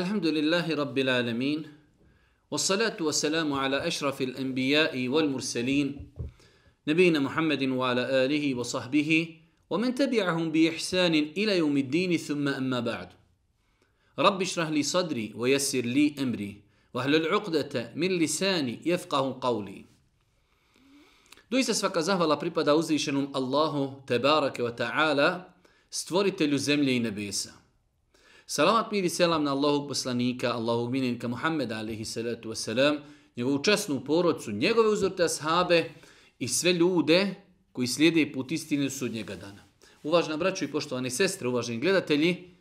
الحمد لله رب العالمين والصلاة والسلام على أشرف الأنبياء والمرسلين نبينا محمد وعلى آله وصحبه ومن تبعهم بإحسان إلى يوم الدين ثم أما بعد رب اشرح لي صدري ويسر لي أمري وهل العقدة من لساني يفقه قولي Doista svaka zahvala pripada uzvišenom الله تبارك وتعالى ta'ala, stvoritelju zemlje Salamat mir i selam na Allahog poslanika, Allahog minenika Muhammeda alihi salatu wasalam, njegovu časnu porodcu, njegove uzorte ashabe i sve ljude koji slijede put istine sudnjega dana. Uvažna braću i poštovane sestre, uvaženi gledatelji,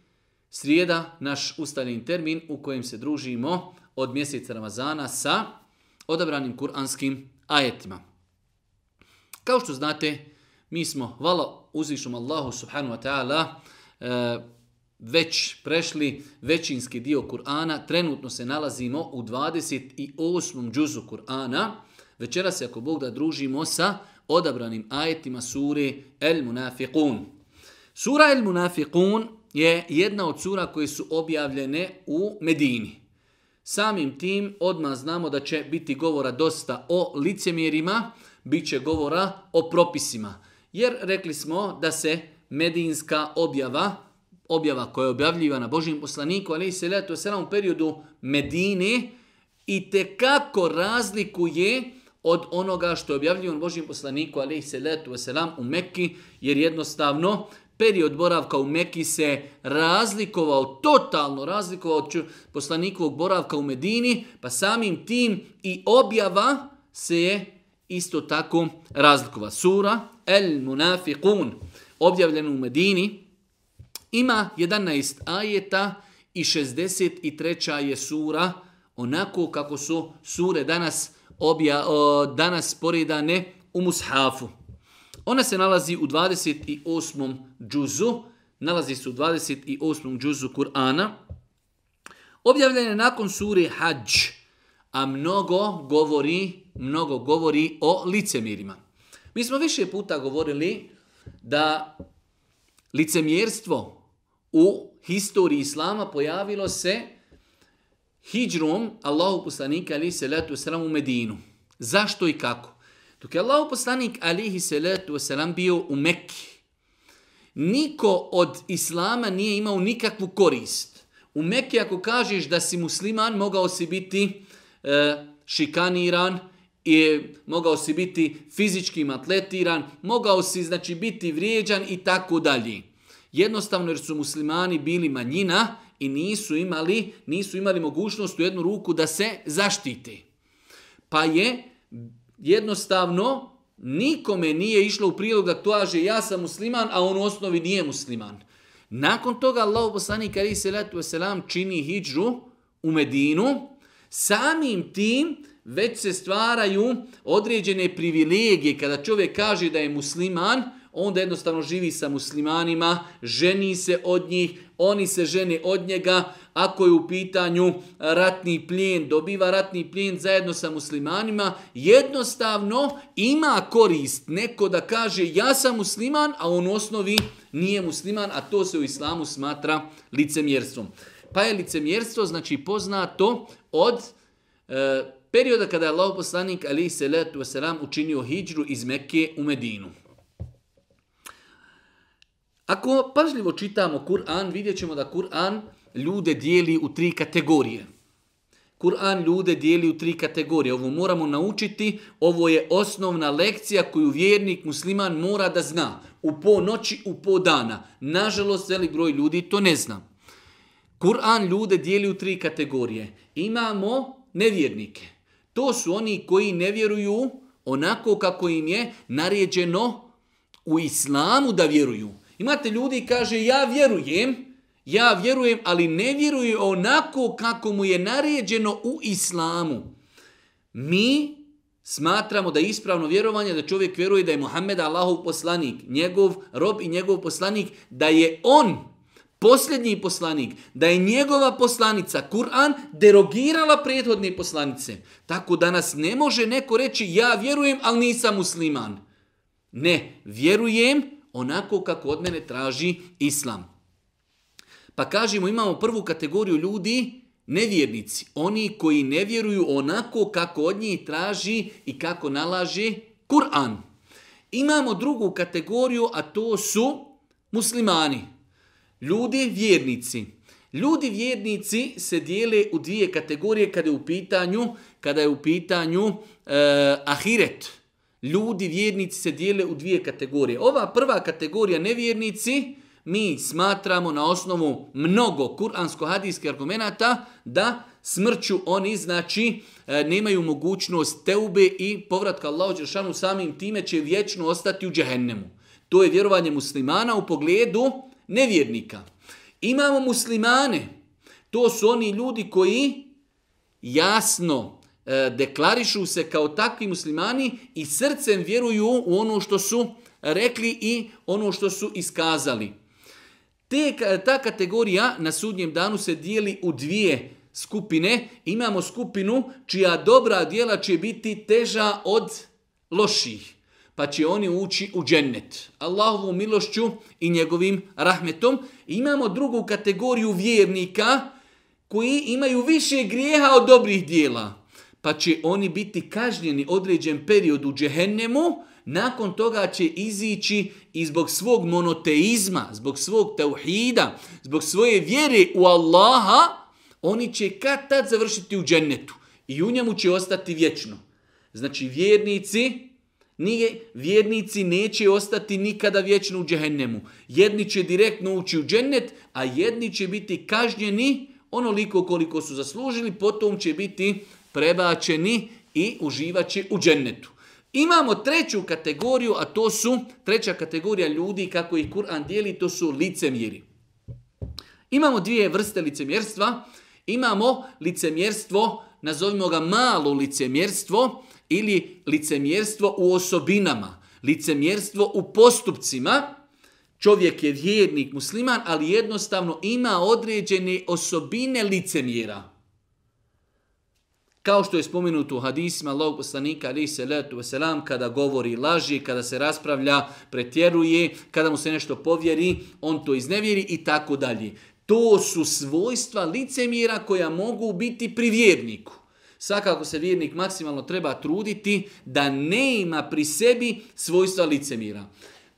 srijeda naš ustaljen termin u kojem se družimo od mjeseca Ramazana sa odabranim kuranskim ajetima. Kao što znate, mi smo, hvala uzvišom Allahu subhanu wa ta'ala, e, već prešli većinski dio Kur'ana. Trenutno se nalazimo u 28. džuzu Kur'ana. Večera se, ako Bog da, družimo sa odabranim ajetima sure El Munafiqun. Sura El Munafiqun je jedna od sura koje su objavljene u Medini. Samim tim odmah znamo da će biti govora dosta o licemjerima, bit će govora o propisima. Jer rekli smo da se medinska objava objava koja je objavljivana Božim poslaniku, ali i se leto je u periodu Medine, i te kako razlikuje od onoga što je objavljivan Božim poslaniku, ali i se leto je u Mekki, jer jednostavno period boravka u Mekki se razlikovao, totalno razlikovao od poslanikovog boravka u Medini, pa samim tim i objava se je isto tako razlikova. Sura El Munafiqun, objavljena u Medini, Ima 11 ajeta i 63. je sura, onako kako su sure danas obja, o, danas poredane u Mushafu. Ona se nalazi u 28. džuzu, nalazi se u 28. džuzu Kur'ana. Objavljen je nakon sure Hajj, a mnogo govori, mnogo govori o licemirima. Mi smo više puta govorili da licemjerstvo u historiji Islama pojavilo se hijđrom Allahu poslanika alihi salatu wasalam u Medinu. Zašto i kako? Dok je Allahu poslanik alihi salatu wasalam bio u Mekki, niko od Islama nije imao nikakvu korist. U Mekki ako kažeš da si musliman, mogao si biti e, šikaniran, i mogao si biti fizički matletiran, mogao si znači biti vrijeđan i tako dalje. Jednostavno jer su muslimani bili manjina i nisu imali, nisu imali mogućnost u jednu ruku da se zaštite. Pa je jednostavno nikome nije išlo u prilog da to aže ja sam musliman, a on u osnovi nije musliman. Nakon toga Allah poslani kari se letu selam čini hijđu u Medinu, samim tim već se stvaraju određene privilegije kada čovjek kaže da je musliman, onda jednostavno živi sa muslimanima, ženi se od njih, oni se žene od njega, ako je u pitanju ratni plijen, dobiva ratni plijen zajedno sa muslimanima, jednostavno ima korist neko da kaže ja sam musliman, a on u osnovi nije musliman, a to se u islamu smatra licemjerstvom. Pa je licemjerstvo znači poznato od e, perioda kada je Allah poslanik Ali Selet u Seram učinio hijđru iz Mekke u Medinu. Ako pažljivo čitamo Kur'an, vidjet ćemo da Kur'an ljude dijeli u tri kategorije. Kur'an ljude dijeli u tri kategorije. Ovo moramo naučiti, ovo je osnovna lekcija koju vjernik musliman mora da zna. U po noći, u po dana. Nažalost, velik broj ljudi to ne zna. Kur'an ljude dijeli u tri kategorije. Imamo nevjernike. To su oni koji ne vjeruju onako kako im je naređeno u islamu da vjeruju. Imate ljudi kaže ja vjerujem, ja vjerujem, ali ne vjeruje onako kako mu je naređeno u islamu. Mi smatramo da je ispravno vjerovanje da čovjek vjeruje da je Muhammed Allahov poslanik, njegov rob i njegov poslanik, da je on posljednji poslanik, da je njegova poslanica, Kur'an, derogirala prethodne poslanice. Tako danas ne može neko reći ja vjerujem, ali nisam musliman. Ne, vjerujem, onako kako od mene traži islam. Pa kažemo imamo prvu kategoriju ljudi, nevjernici, oni koji ne vjeruju onako kako od njih traži i kako nalaže Kur'an. Imamo drugu kategoriju, a to su muslimani, ljudi vjernici. Ljudi vjernici se dijele u dvije kategorije kada je u pitanju, kada je u pitanju e, ahiret, eh, ljudi vjernici se dijele u dvije kategorije. Ova prva kategorija nevjernici mi smatramo na osnovu mnogo kuransko-hadijskih argumenta da smrću oni znači e, nemaju mogućnost teube i povratka Allahu Đeršanu samim time će vječno ostati u džehennemu. To je vjerovanje muslimana u pogledu nevjernika. Imamo muslimane, to su oni ljudi koji jasno E, deklarišu se kao takvi muslimani i srcem vjeruju u ono što su rekli i ono što su iskazali. Te, ta kategorija na sudnjem danu se dijeli u dvije skupine. Imamo skupinu čija dobra dijela će biti teža od loših, pa će oni ući u džennet. Allahovu milošću i njegovim rahmetom. Imamo drugu kategoriju vjernika koji imaju više grijeha od dobrih dijela pa će oni biti kažnjeni određen period u džehennemu, nakon toga će izići i zbog svog monoteizma, zbog svog tauhida, zbog svoje vjere u Allaha, oni će kad tad završiti u džennetu i u njemu će ostati vječno. Znači vjernici, nije, vjernici neće ostati nikada vječno u džehennemu. Jedni će direktno ući u džennet, a jedni će biti kažnjeni onoliko koliko su zaslužili, potom će biti prebačeni i uživaće u džennetu. Imamo treću kategoriju, a to su treća kategorija ljudi kako ih Kur'an dijeli, to su licemjeri. Imamo dvije vrste licemjerstva. Imamo licemjerstvo, nazovimo ga malo licemjerstvo ili licemjerstvo u osobinama, licemjerstvo u postupcima. Čovjek je vjernik, musliman, ali jednostavno ima određene osobine licemjera. Kao što je spomenuto u hadisima Allahog poslanika ali se letu veselam kada govori laži, kada se raspravlja, pretjeruje, kada mu se nešto povjeri, on to iznevjeri i tako dalje. To su svojstva licemira koja mogu biti pri vjerniku. Svakako se vjernik maksimalno treba truditi da ne ima pri sebi svojstva licemira.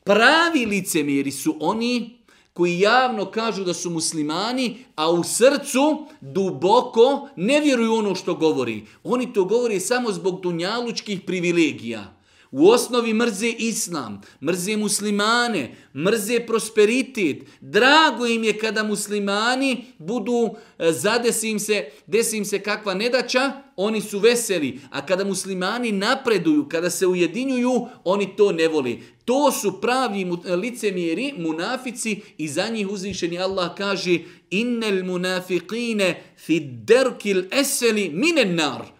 Pravi licemiri su oni koji javno kažu da su muslimani, a u srcu duboko ne vjeruju ono što govori. Oni to govori samo zbog dunjalučkih privilegija. U osnovi mrze islam, mrze muslimane, mrze prosperitet. Drago im je kada muslimani budu, e, zadesi im se, desi im se kakva nedača, oni su veseli. A kada muslimani napreduju, kada se ujedinjuju, oni to ne voli. To su pravi e, licemjeri, munafici i za njih uzvišeni Allah kaže innel munafiqine fi derkil eseli minen nar. nar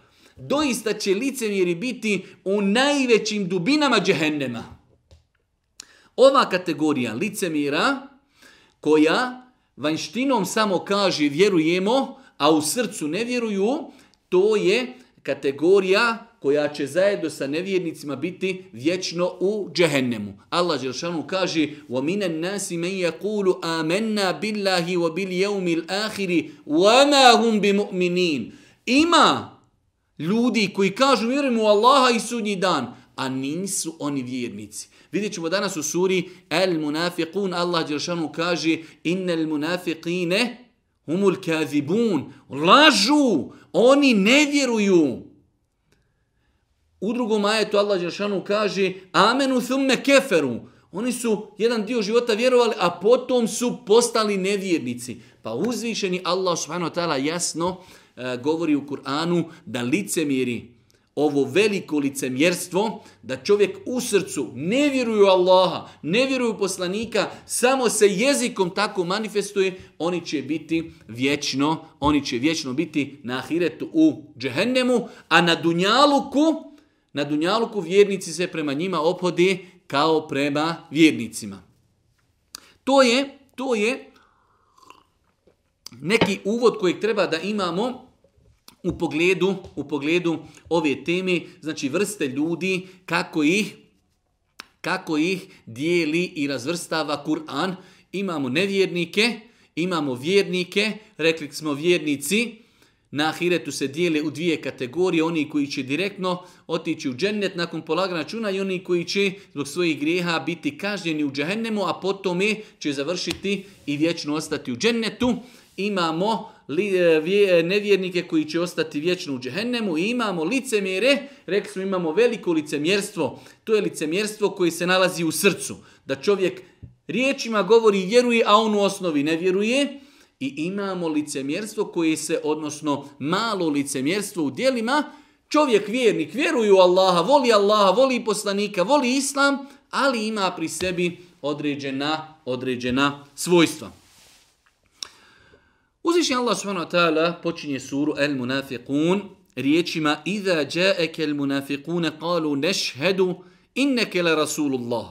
doista će licevjeri biti u najvećim dubinama džehennema. Ova kategorija licemira koja vanštinom samo kaže vjerujemo, a u srcu ne vjeruju, to je kategorija koja će zajedno sa nevjernicima biti vječno u džehennemu. Allah Đeršanu kaže وَمِنَ النَّاسِ مَنْ يَقُولُ آمَنَّا بِاللَّهِ وَبِالْيَوْمِ الْآخِرِ وَمَا هُمْ بِمُؤْمِنِينَ Ima ljudi koji kažu vjerujemo u Allaha i sudnji dan, a nisu oni vjernici. Vidjet ćemo danas u suri El Munafiqun, Allah Đeršanu kaže Innel Munafiqine humul kazibun, lažu, oni ne vjeruju. U drugom ajetu Allah Đeršanu kaže Amenu thumme keferu, Oni su jedan dio života vjerovali, a potom su postali nevjernici. Pa uzvišeni Allah subhanahu wa ta'ala jasno uh, E, govori u Kur'anu da licemiri, ovo veliko licemjerstvo, da čovjek u srcu ne vjeruju Allaha, ne vjeruju poslanika, samo se jezikom tako manifestuje, oni će biti vječno, oni će vječno biti na ahiretu u džehennemu, a na dunjaluku, na dunjaluku vjernici se prema njima opode kao prema vjernicima. To je, to je, neki uvod kojeg treba da imamo u pogledu, u pogledu ove teme, znači vrste ljudi, kako ih, kako ih dijeli i razvrstava Kur'an. Imamo nevjernike, imamo vjernike, rekli smo vjernici, na ahiretu se dijele u dvije kategorije, oni koji će direktno otići u džennet nakon polaga računa i oni koji će zbog svojih grijeha biti kažnjeni u džehennemu, a potom će završiti i vječno ostati u džennetu imamo li, e, vje, e, nevjernike koji će ostati vječno u džehennemu i imamo licemjere, rekli smo imamo veliko licemjerstvo, to je licemjerstvo koje se nalazi u srcu, da čovjek riječima govori vjeruje, a on u osnovi ne vjeruje, i imamo licemjerstvo koje se, odnosno malo licemjerstvo u dijelima, čovjek vjernik vjeruju Allaha, voli Allaha, voli poslanika, voli Islam, ali ima pri sebi određena, određena svojstva. Uzvišnji Allah subhanahu wa ta'ala počinje suru El Munafiqun riječima Iza jaeke el munafiqune kalu nešhedu inneke la rasulullah.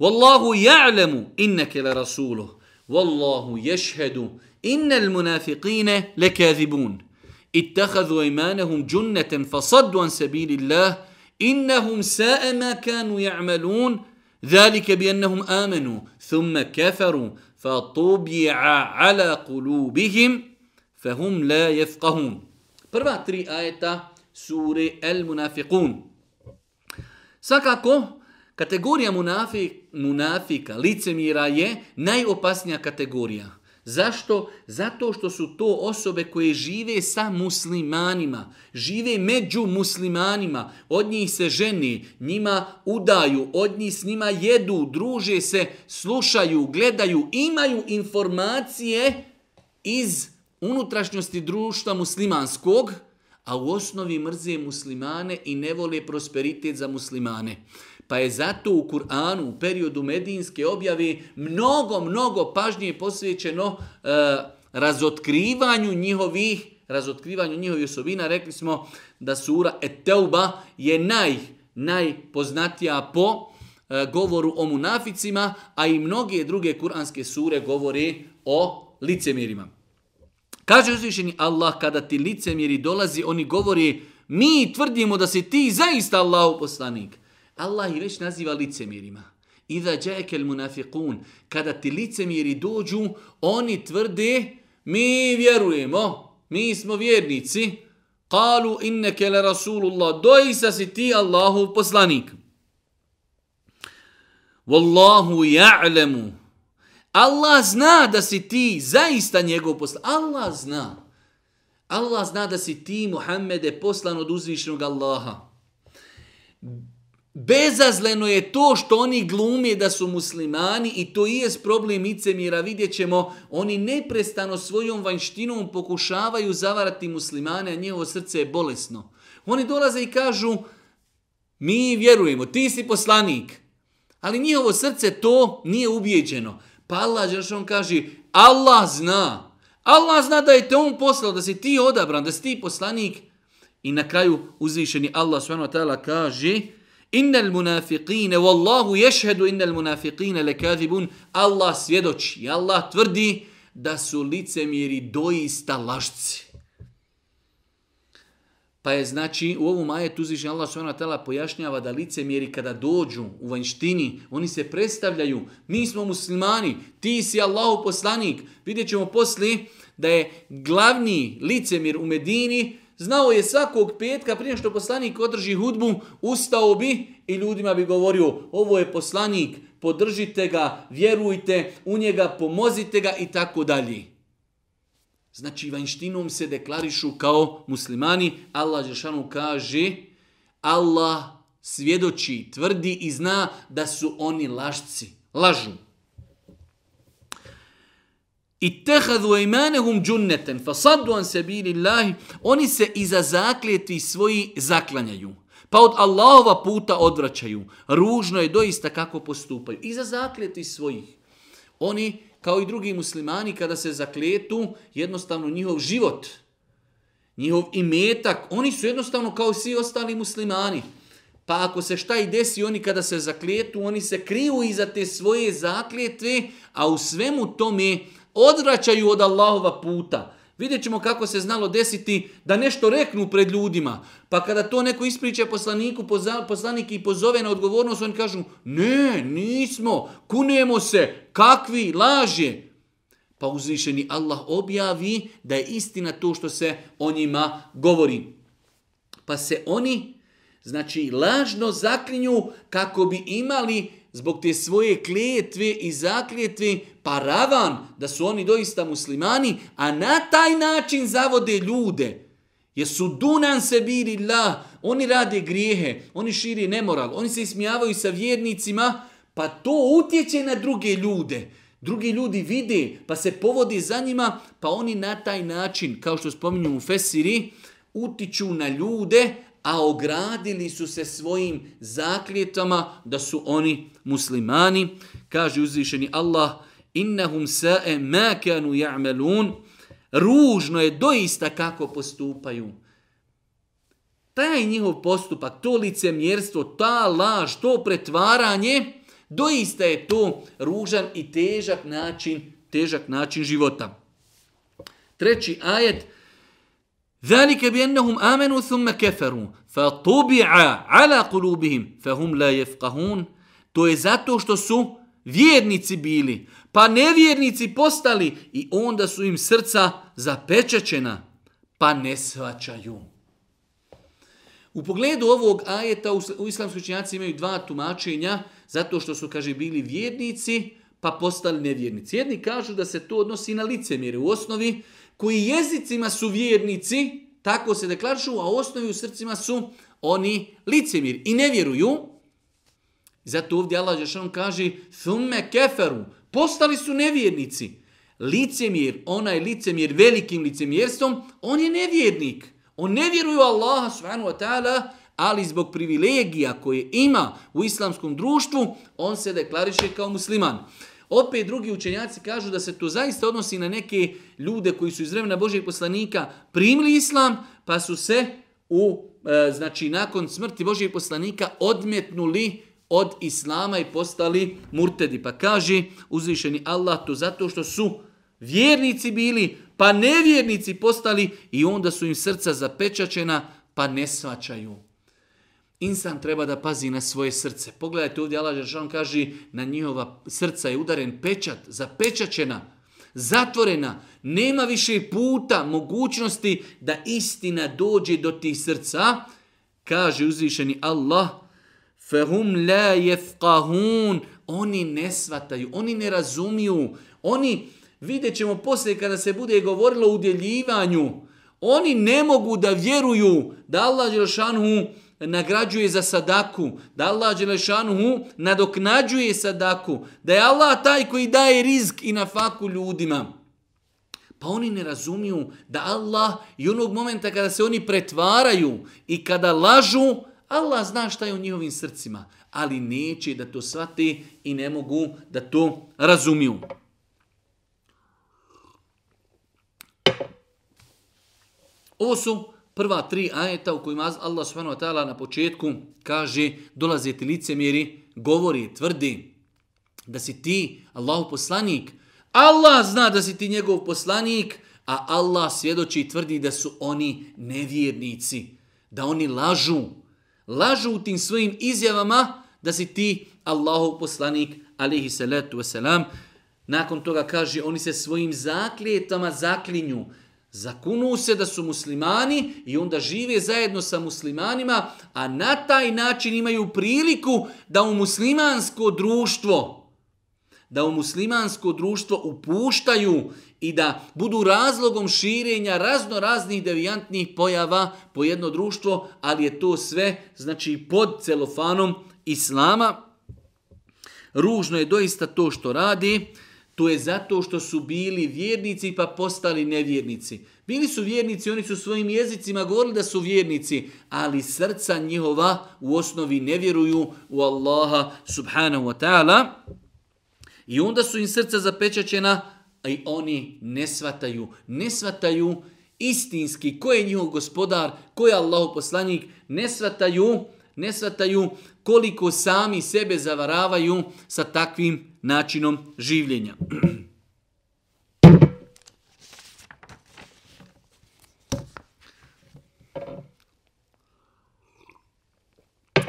Wallahu ja'lemu inneke la rasuluh. Wallahu ješhedu inne el munafiqine lekazibun. اتخذوا ايمانهم جنة فصدوا an سبيل الله انهم ساء ما كانوا يعملون ذلك بانهم امنوا ثم كفروا فطبع على قلوبهم فهم la يفقهون Prva tri ajeta sure El Munafiqun. Svakako, kategorija munafika, licemira je najopasnija kategorija. Zašto? Zato što su to osobe koje žive sa muslimanima, žive među muslimanima, od njih se ženi, njima udaju, od njih s njima jedu, druže se, slušaju, gledaju, imaju informacije iz unutrašnjosti društva muslimanskog, a u osnovi mrze muslimane i ne vole prosperitet za muslimane. Pa je zato u Kur'anu u periodu medijinske objave mnogo, mnogo pažnije posvećeno e, razotkrivanju njihovih razotkrivanju njihovih osobina. Rekli smo da sura Eteuba je naj, najpoznatija po e, govoru o munaficima, a i mnoge druge kuranske sure govori o licemirima. Kaže uzvišeni Allah, kada ti licemiri dolazi, oni govori, mi tvrdimo da si ti zaista Allahu poslanik. Allah ih već naziva licemirima. Iza džajke il munafikun, kada ti licemiri dođu, oni tvrde, mi vjerujemo, mi smo vjernici, kalu inneke le rasulullah, doisa si ti Allahu poslanik. Wallahu ja'lemu, Allah zna da si ti zaista njegov poslan. Allah zna. Allah zna da si ti, Muhammede, poslan od uzvišnog Allaha bezazleno je to što oni glumije da su muslimani i to i je problem Icemira, vidjet ćemo, oni neprestano svojom vanjštinom pokušavaju zavarati muslimane, a njevo srce je bolesno. Oni dolaze i kažu, mi vjerujemo, ti si poslanik, ali njihovo srce to nije ubijeđeno. Pa Allah, Žešan on kaže, Allah zna, Allah zna da je te on poslao, da si ti odabran, da si ti poslanik. I na kraju uzvišeni Allah s.a. kaže, kaže, Innal munafiqin wallahu yashhadu innal munafiqin lakathibun Allah svjedoči Allah tvrdi da su licemjeri doista lažci Pa je znači u ovu majet uziš Allah subhanahu wa taala pojašnjava da licemjeri kada dođu u vanštini oni se predstavljaju mi smo muslimani ti si Allahu poslanik videćemo posli da je glavni licemir u Medini Znao je svakog petka prije što poslanik održi hudbu, ustao bi i ljudima bi govorio ovo je poslanik, podržite ga, vjerujte u njega, pomozite ga i tako dalje. Znači vanjštinom se deklarišu kao muslimani. Allah Žešanu kaže Allah svjedoči, tvrdi i zna da su oni lašci. Lažu ittehadu imanehum džunneten, fasaddu an sebili Allahi, oni se iza zakljetvi svoji zaklanjaju. Pa od Allahova puta odvraćaju. Ružno je doista kako postupaju. Iza zakljetvi svojih. Oni, kao i drugi muslimani, kada se zakljetu, jednostavno njihov život, njihov imetak, oni su jednostavno kao svi ostali muslimani. Pa ako se šta i desi oni kada se zakljetu, oni se kriju iza te svoje zakljetve, a u svemu tome odvraćaju od Allahova puta. Vidjet ćemo kako se znalo desiti da nešto reknu pred ljudima. Pa kada to neko ispriče poslaniku, poslanik i pozove na odgovornost, oni kažu, ne, nismo, kunujemo se, kakvi, laže. Pa uzvišeni Allah objavi da je istina to što se o njima govori. Pa se oni, znači, lažno zaklinju kako bi imali zbog te svoje kletve i zakljetve paravan da su oni doista muslimani, a na taj način zavode ljude. Jer su dunan se biri la, oni rade grijehe, oni širi nemoral, oni se ismijavaju sa vjernicima, pa to utječe na druge ljude. Drugi ljudi vide, pa se povodi za njima, pa oni na taj način, kao što spominju u Fesiri, utiču na ljude, a ogradili su se svojim zakljetama da su oni muslimani. Kaže uzvišeni Allah, innahum sa'e ma kanu ja'melun, ružno je doista kako postupaju. Taj njihov postupak, to lice mjerstvo, ta laž, to pretvaranje, doista je to ružan i težak način, težak način života. Treći ajet, ذلك بأنهم آمنوا ثم كفروا فطبع على قلوبهم فهم لا يفقهون to je zato što su vjernici bili, pa nevjernici postali i onda su im srca zapečećena, pa ne svačaju. U pogledu ovog ajeta u islamskoj činjaci imaju dva tumačenja zato što su, kaže, bili vjernici, pa postali nevjernici. Jedni kažu da se to odnosi na licemjere. U osnovi, koji jezicima su vjernici, tako se deklaršu, a osnovi u srcima su oni licemir i ne vjeruju. Zato ovdje Allah Žešan kaže, thumme keferu, postali su nevjernici. Licemir, onaj licemir velikim licemjerstvom, on je nevjernik. On ne vjeruje u Allaha subhanahu wa ta'ala, ali zbog privilegija koje ima u islamskom društvu, on se deklariše kao musliman. Uh, Opet drugi učenjaci kažu da se to zaista odnosi na neke ljude koji su iz vremena Božijeg poslanika primili islam, pa su se u, e, znači, nakon smrti Božijeg poslanika odmetnuli od islama i postali murtedi. Pa kaže uzvišeni Allah to zato što su vjernici bili, pa nevjernici postali i onda su im srca zapečačena, pa ne svačaju. Insan treba da pazi na svoje srce. Pogledajte ovdje, Allah Žešan kaže, na njihova srca je udaren pečat, zapečaćena, zatvorena. Nema više puta, mogućnosti da istina dođe do tih srca. Kaže uzvišeni Allah, فَهُمْ لَا يَفْقَهُونَ Oni ne svataju, oni ne razumiju. Oni, vidjet ćemo poslije kada se bude govorilo o udjeljivanju, oni ne mogu da vjeruju da Allah Žešanu nagrađuje za sadaku, da Allah Đelešanuhu nadoknađuje sadaku, da je Allah taj koji daje rizk i na faku ljudima. Pa oni ne razumiju da Allah i onog momenta kada se oni pretvaraju i kada lažu, Allah zna šta je u njihovim srcima, ali neće da to shvate i ne mogu da to razumiju. Ovo su prva tri ajeta u kojima Allah subhanahu wa ta'ala na početku kaže dolaze ti licemiri, govori, tvrdi da si ti Allahu poslanik. Allah zna da si ti njegov poslanik, a Allah svjedoči i tvrdi da su oni nevjernici, da oni lažu. Lažu u tim svojim izjavama da si ti Allahu poslanik, alihi salatu wasalam. Nakon toga kaže, oni se svojim zakljetama zaklinju, Zakunu se da su muslimani i onda žive zajedno sa muslimanima, a na taj način imaju priliku da u muslimansko društvo da u muslimansko društvo upuštaju i da budu razlogom širenja razno raznih devijantnih pojava po jedno društvo, ali je to sve znači pod celofanom islama. Ružno je doista to što radi. Uh, To je zato što su bili vjernici pa postali nevjernici. Bili su vjernici, oni su svojim jezicima govorili da su vjernici, ali srca njihova u osnovi ne vjeruju u Allaha subhanahu wa ta'ala. I onda su im srca zapečaćena, a i oni ne svataju, ne svataju istinski ko je njihov gospodar, ko je Allah poslanik, ne svataju, ne svataju koliko sami sebe zavaravaju sa takvim načinom življenja.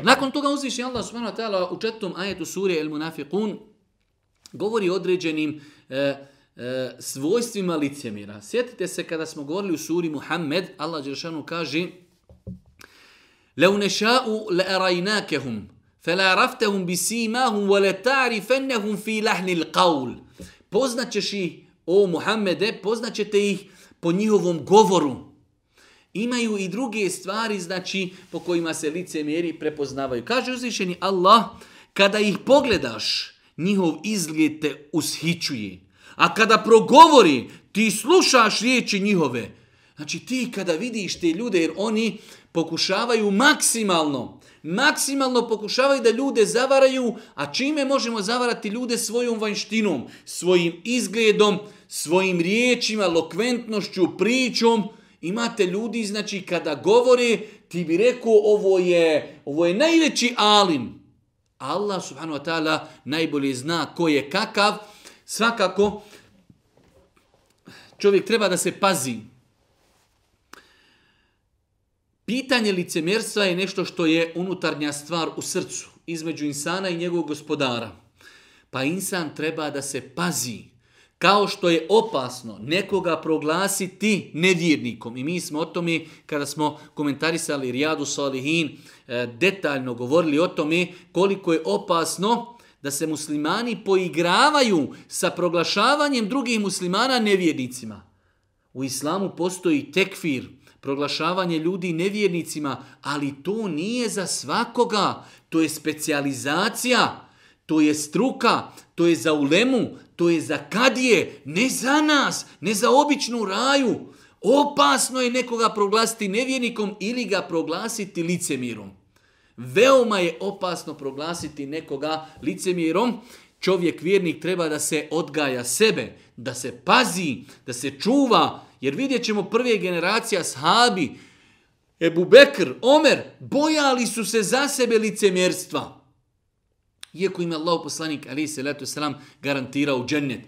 Nakon toga uzviši Allah subhanahu wa ta'ala u četvrtom ajetu sure El Munafiqun govori o određenim e, e, svojstvima licemira. Sjetite se kada smo govorili u suri Muhammed, Allah Đeršanu kaže Leu nešau le arajnakehum, فلا عرفتهم بسيماهم ولا تعرفنهم في لحن القول poznaćeš ih o Muhammede poznaćete ih po njihovom govoru imaju i druge stvari znači po kojima se lice mjeri prepoznavaju kaže uzvišeni Allah kada ih pogledaš njihov izgled te ushićuje a kada progovori ti slušaš riječi njihove znači ti kada vidiš te ljude jer oni pokušavaju maksimalno maksimalno pokušavaju da ljude zavaraju, a čime možemo zavarati ljude svojom vanjštinom, svojim izgledom, svojim riječima, lokventnošću, pričom. Imate ljudi, znači, kada govore, ti bi rekao, ovo je, ovo je najveći alim. Allah, subhanu wa ta'ala, najbolje zna ko je kakav. Svakako, čovjek treba da se pazi, Pitanje licemjerstva je nešto što je unutarnja stvar u srcu, između insana i njegovog gospodara. Pa insan treba da se pazi, kao što je opasno nekoga proglasiti nevjernikom. I mi smo o tome, kada smo komentarisali Rijadu Salihin, e, detaljno govorili o tome koliko je opasno da se muslimani poigravaju sa proglašavanjem drugih muslimana nevjernicima. U islamu postoji tekfir, proglašavanje ljudi nevjernicima, ali to nije za svakoga, to je specijalizacija, to je struka, to je za ulemu, to je za kadije, ne za nas, ne za običnu raju. Opasno je nekoga proglasiti nevjernikom ili ga proglasiti licemirom. Veoma je opasno proglasiti nekoga licemirom. Čovjek vjernik treba da se odgaja sebe, da se pazi, da se čuva, Jer vidjet ćemo prve generacije sahabi, Ebu Bekr, Omer, bojali su se za sebe licemjerstva. Iako im je Allah poslanik, ali se letu selam, garantirao džennet.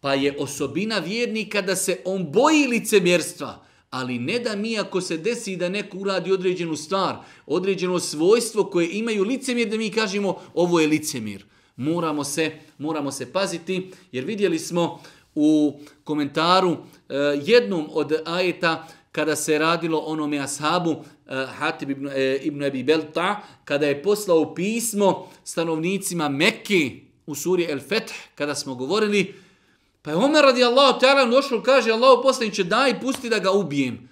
Pa je osobina vjernika da se on boji licemjerstva. Ali ne da mi ako se desi da neko uradi određenu stvar, određeno svojstvo koje imaju licemjer, da mi kažemo ovo je licemir. Moramo se, moramo se paziti jer vidjeli smo u komentaru uh, Eh, jednom od ajeta kada se radilo onome ashabu eh, Hatib ibn, eh, ibn Abi Belta, kada je poslao pismo stanovnicima Mekke u suri El Feth, kada smo govorili, pa je Omer radi Allahu ta'ala došao, kaže Allahu poslaniće daj pusti da ga ubijem.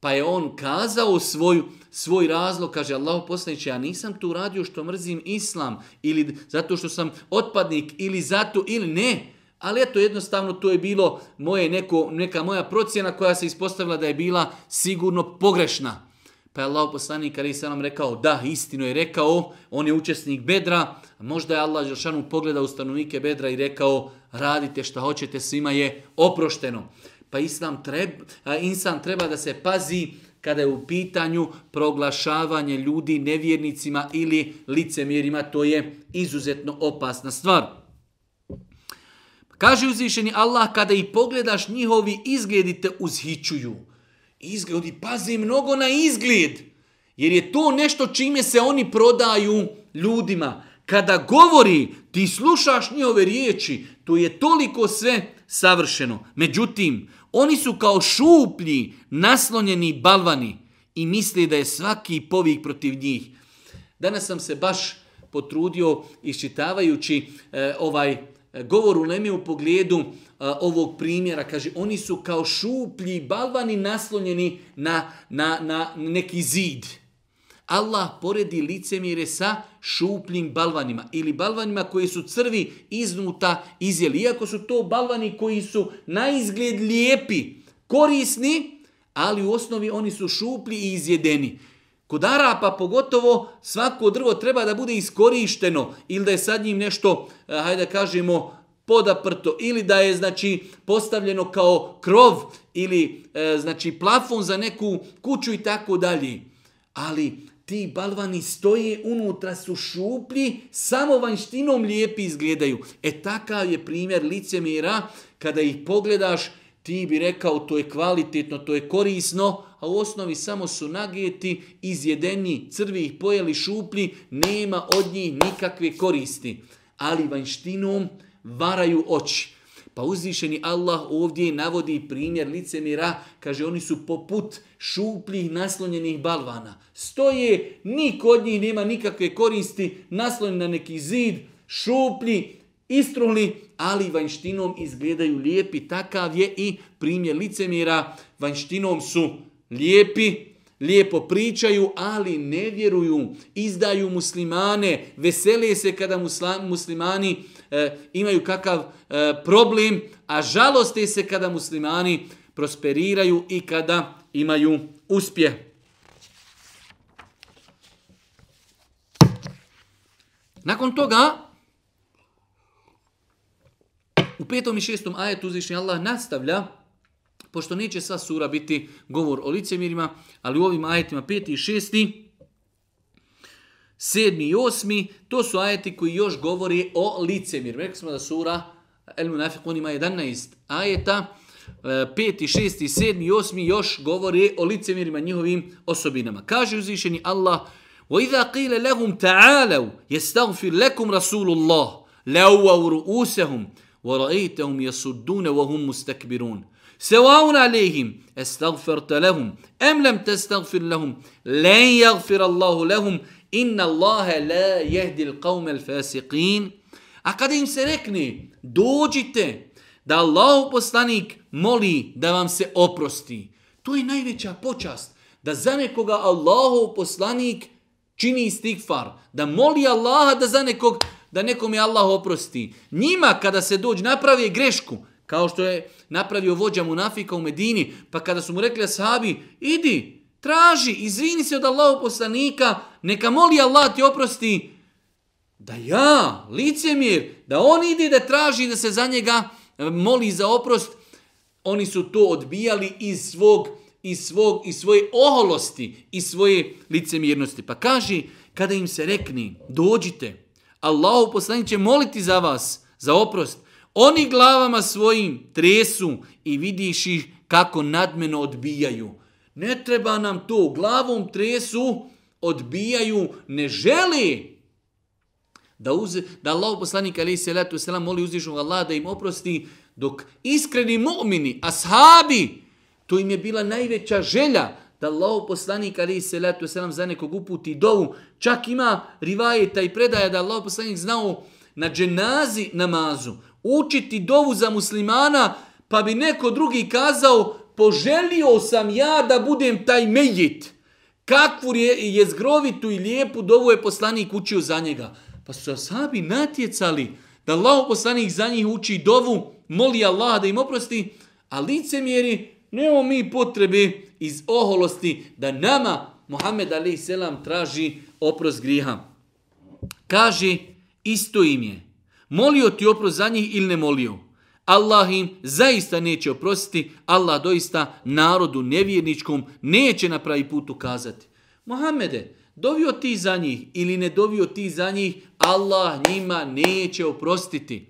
Pa je on kazao svoj, svoj razlog, kaže Allahu poslaniće, ja nisam tu radio što mrzim islam, ili zato što sam otpadnik, ili zato, ili ne. Ne. Ali eto, jednostavno, to je bilo moje neko, neka moja procjena koja se ispostavila da je bila sigurno pogrešna. Pa je Allah poslanik Ali Salam rekao, da, istino je rekao, on je učesnik Bedra, možda je Allah Žešanu pogledao u stanovnike Bedra i rekao, radite što hoćete, svima je oprošteno. Pa islam treb, insan treba da se pazi kada je u pitanju proglašavanje ljudi nevjernicima ili licemjerima, to je izuzetno opasna stvar. Kaže uzvišeni Allah, kada ih pogledaš, njihovi izgledi te uzhićuju. Izgledi, pazi mnogo na izgled, jer je to nešto čime se oni prodaju ljudima. Kada govori, ti slušaš njihove riječi, to je toliko sve savršeno. Međutim, oni su kao šuplji, naslonjeni balvani i misli da je svaki povik protiv njih. Danas sam se baš potrudio, iščitavajući e, ovaj E, govor u Leme u pogledu a, e, ovog primjera, kaže, oni su kao šuplji balvani naslonjeni na, na, na neki zid. Allah poredi licemire sa šupljim balvanima ili balvanima koji su crvi iznuta izjeli. Iako su to balvani koji su na izgled lijepi, korisni, ali u osnovi oni su šuplji i izjedeni. Kod Arapa pogotovo svako drvo treba da bude iskorišteno ili da je sad njim nešto, e, hajde da kažemo, podaprto ili da je znači postavljeno kao krov ili e, znači plafon za neku kuću i tako dalje. Ali ti balvani stoje unutra, su šuplji, samo vanštinom lijepi izgledaju. E takav je primjer licemira, kada ih pogledaš, ti bi rekao to je kvalitetno, to je korisno, a u osnovi samo su nageti, izjedeni, crvi ih pojeli, šuplji, nema od njih nikakve koristi. Ali vanjštinom varaju oči. Pa uzvišeni Allah ovdje navodi primjer licemira, kaže oni su poput šupljih naslonjenih balvana. Stoje, nik od njih nema nikakve koristi, naslonjen na neki zid, šuplji, istruli, ali vanjštinom izgledaju lijepi. Takav je i primjer licemira, vanjštinom su lijepi, lijepo pričaju, ali ne vjeruju, izdaju muslimane, veselije se kada muslimani e, imaju kakav e, problem, a žaloste se kada muslimani prosperiraju i kada imaju uspjeh. Nakon toga, u petom i šestom ajetu uzvišnji Allah nastavlja pošto neće sva sura biti govor o licemirima, ali u ovim ajetima 5. i 6. 7. i 8. to su ajeti koji još govori o licemirima. Rekli smo da sura El Munafik, on ima 11 ajeta, 5. 6. 7. 8. još govore o licemirima njihovim osobinama. Kaže uzvišeni Allah, وَإِذَا قِيلَ لَهُمْ تَعَالَوْ يَسْتَغْفِرْ لَكُمْ رَسُولُ اللَّهُ لَوَّوْ رُؤُسَهُمْ وَرَئِيْتَهُمْ يَسُدُّونَ وَهُمْ مُسْتَكْبِرُونَ Sevaun alehim estagfirte lehum em lem testagfir lehum len yagfir Allahu lehum inna Allaha la yahdi alqawm alfasiqin a kada im se rekne dođite da Allahu poslanik moli da vam se oprosti to je najveća počast da za nekoga Allahu poslanik čini istigfar da moli Allaha da za nekog da nekom je Allah oprosti. Njima kada se dođe napravi grešku, Kao što je napravio vođa munafika u Medini, pa kada su mu rekli ashabi, idi, traži, izvini se od Allahu poslanika, neka moli Allah ti oprosti, da ja, licemir, da on ide da traži da se za njega e, moli za oprost, oni su to odbijali iz svog i svog i svoje oholosti i svoje licemjernosti. Pa kaže kada im se rekni dođite, Allahu poslanik će moliti za vas za oprost, Oni glavama svojim tresu i vidiš ih kako nadmeno odbijaju. Ne treba nam to, glavom tresu, odbijaju, ne želi da, uz, da Allah poslanik alaihi salatu wasalam moli uzvišnog Allah da im oprosti dok iskreni mu'mini, ashabi, to im je bila najveća želja da Allah poslanik alaihi salatu wasalam za nekog uputi dovu. Čak ima rivajeta i predaja da Allah poslanik znao na dženazi namazu učiti dovu za muslimana, pa bi neko drugi kazao, poželio sam ja da budem taj mejit. Kakvu je, je zgrovitu i lijepu dovu je poslanik učio za njega. Pa su sabi natjecali da Allah poslanik za njih uči dovu, moli Allah da im oprosti, a licemjeri, nemo mi potrebe iz oholosti da nama Muhammed Ali Selam traži oprost griha. Kaže, isto im je molio ti oprost za njih ili ne molio. Allah im zaista neće oprostiti, Allah doista narodu nevjerničkom neće na pravi put ukazati. Mohamede, dovio ti za njih ili ne dovio ti za njih, Allah njima neće oprostiti.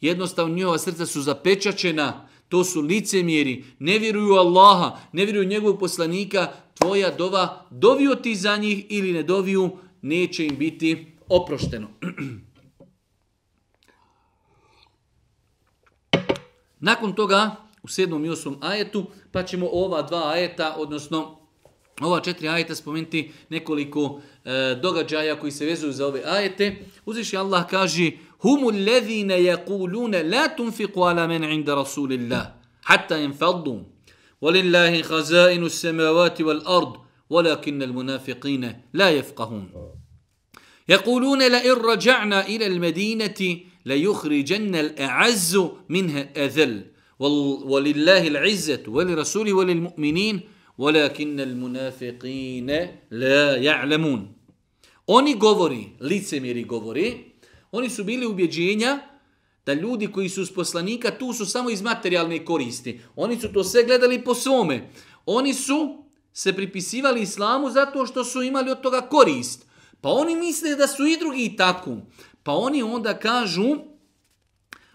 Jednostavno njihova srca su zapečačena, to su licemjeri, ne vjeruju Allaha, ne vjeruju njegovog poslanika, tvoja dova dovio ti za njih ili ne doviju, neće im biti oprošteno. Nakon toga, u sedmom i osmom ajetu, pa ćemo ova dva ajeta, odnosno ova četiri ajeta spomenuti nekoliko e, događaja koji se vezuju za ove ajete. Uzviši Allah kaže Humu lezine jekulune la tunfiku ala men inda rasulillah hatta in faddu walillahi hazainu semavati wal ardu ولكن المنافقين لا يفقهون يقولون لئن رجعنا إلى المدينة ليخرجن الأعز منها أذل ولله العزة ولرسول وللمؤمنين ولكن المنافقين لا يعلمون Oni govori, licemiri govori, oni su bili ubjeđenja da ljudi koji su s poslanika tu su samo iz materijalne koristi. Oni su to sve gledali po svome. Oni su se pripisivali islamu zato što su imali od toga korist. Pa oni misle da su i drugi takvi. Pa oni onda kažu,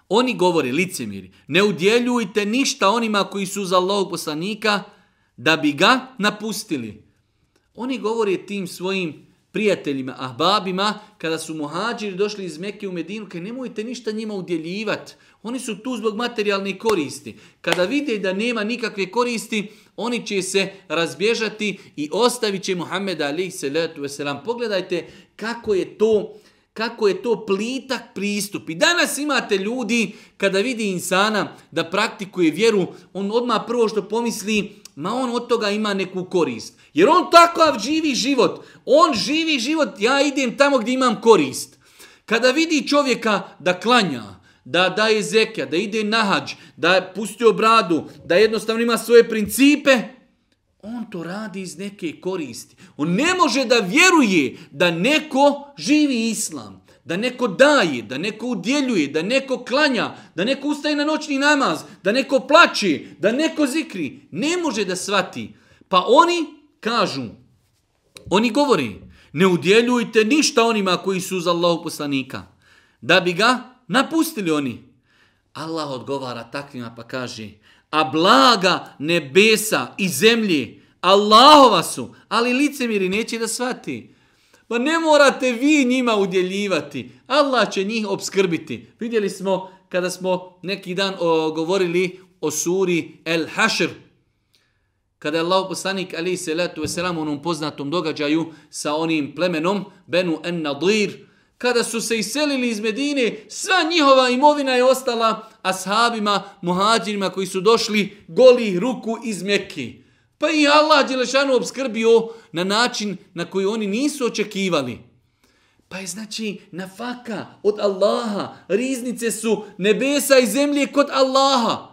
oni govore licemiri, ne udjeljujte ništa onima koji su za Allahog poslanika da bi ga napustili. Oni govore tim svojim prijateljima, ahbabima, kada su muhađiri došli iz Mekke u Medinu, kaj nemojte ništa njima udjeljivati. Oni su tu zbog materijalne koristi. Kada vide da nema nikakve koristi, oni će se razbježati i ostavit će Muhammed Ali Selatu Veselam. Pogledajte kako je to uh, kako je to plitak pristup. I danas imate ljudi kada vidi insana da praktikuje vjeru, on odma prvo što pomisli, ma on od toga ima neku korist. Jer on tako živi život. On živi život, ja idem tamo gdje imam korist. Kada vidi čovjeka da klanja, da daje zekja, da ide nahađ, da je pustio bradu, da jednostavno ima svoje principe, On to radi iz neke koristi. On ne može da vjeruje da neko živi islam, da neko daje, da neko udjeljuje, da neko klanja, da neko ustaje na noćni namaz, da neko plaći, da neko zikri. Ne može da svati. Pa oni kažu, oni govori, ne udjeljujte ništa onima koji su za Allahu poslanika, da bi ga napustili oni. Allah odgovara takvima pa kaže, a blaga nebesa i zemlje Allahova su, ali licemiri neće da svati. Pa ne morate vi njima udjeljivati. Allah će njih obskrbiti. Vidjeli smo kada smo neki dan o, govorili o suri El Hašr. Kada je Allah poslanik alaih salatu wasalam u onom poznatom događaju sa onim plemenom Benu en Nadir, kada su se iselili iz Medine, sva njihova imovina je ostala ashabima, muhađirima koji su došli goli ruku iz Mekke. Pa i Allah Đelešanu obskrbio na način na koji oni nisu očekivali. Pa je znači nafaka od Allaha, riznice su nebesa i zemlje kod Allaha.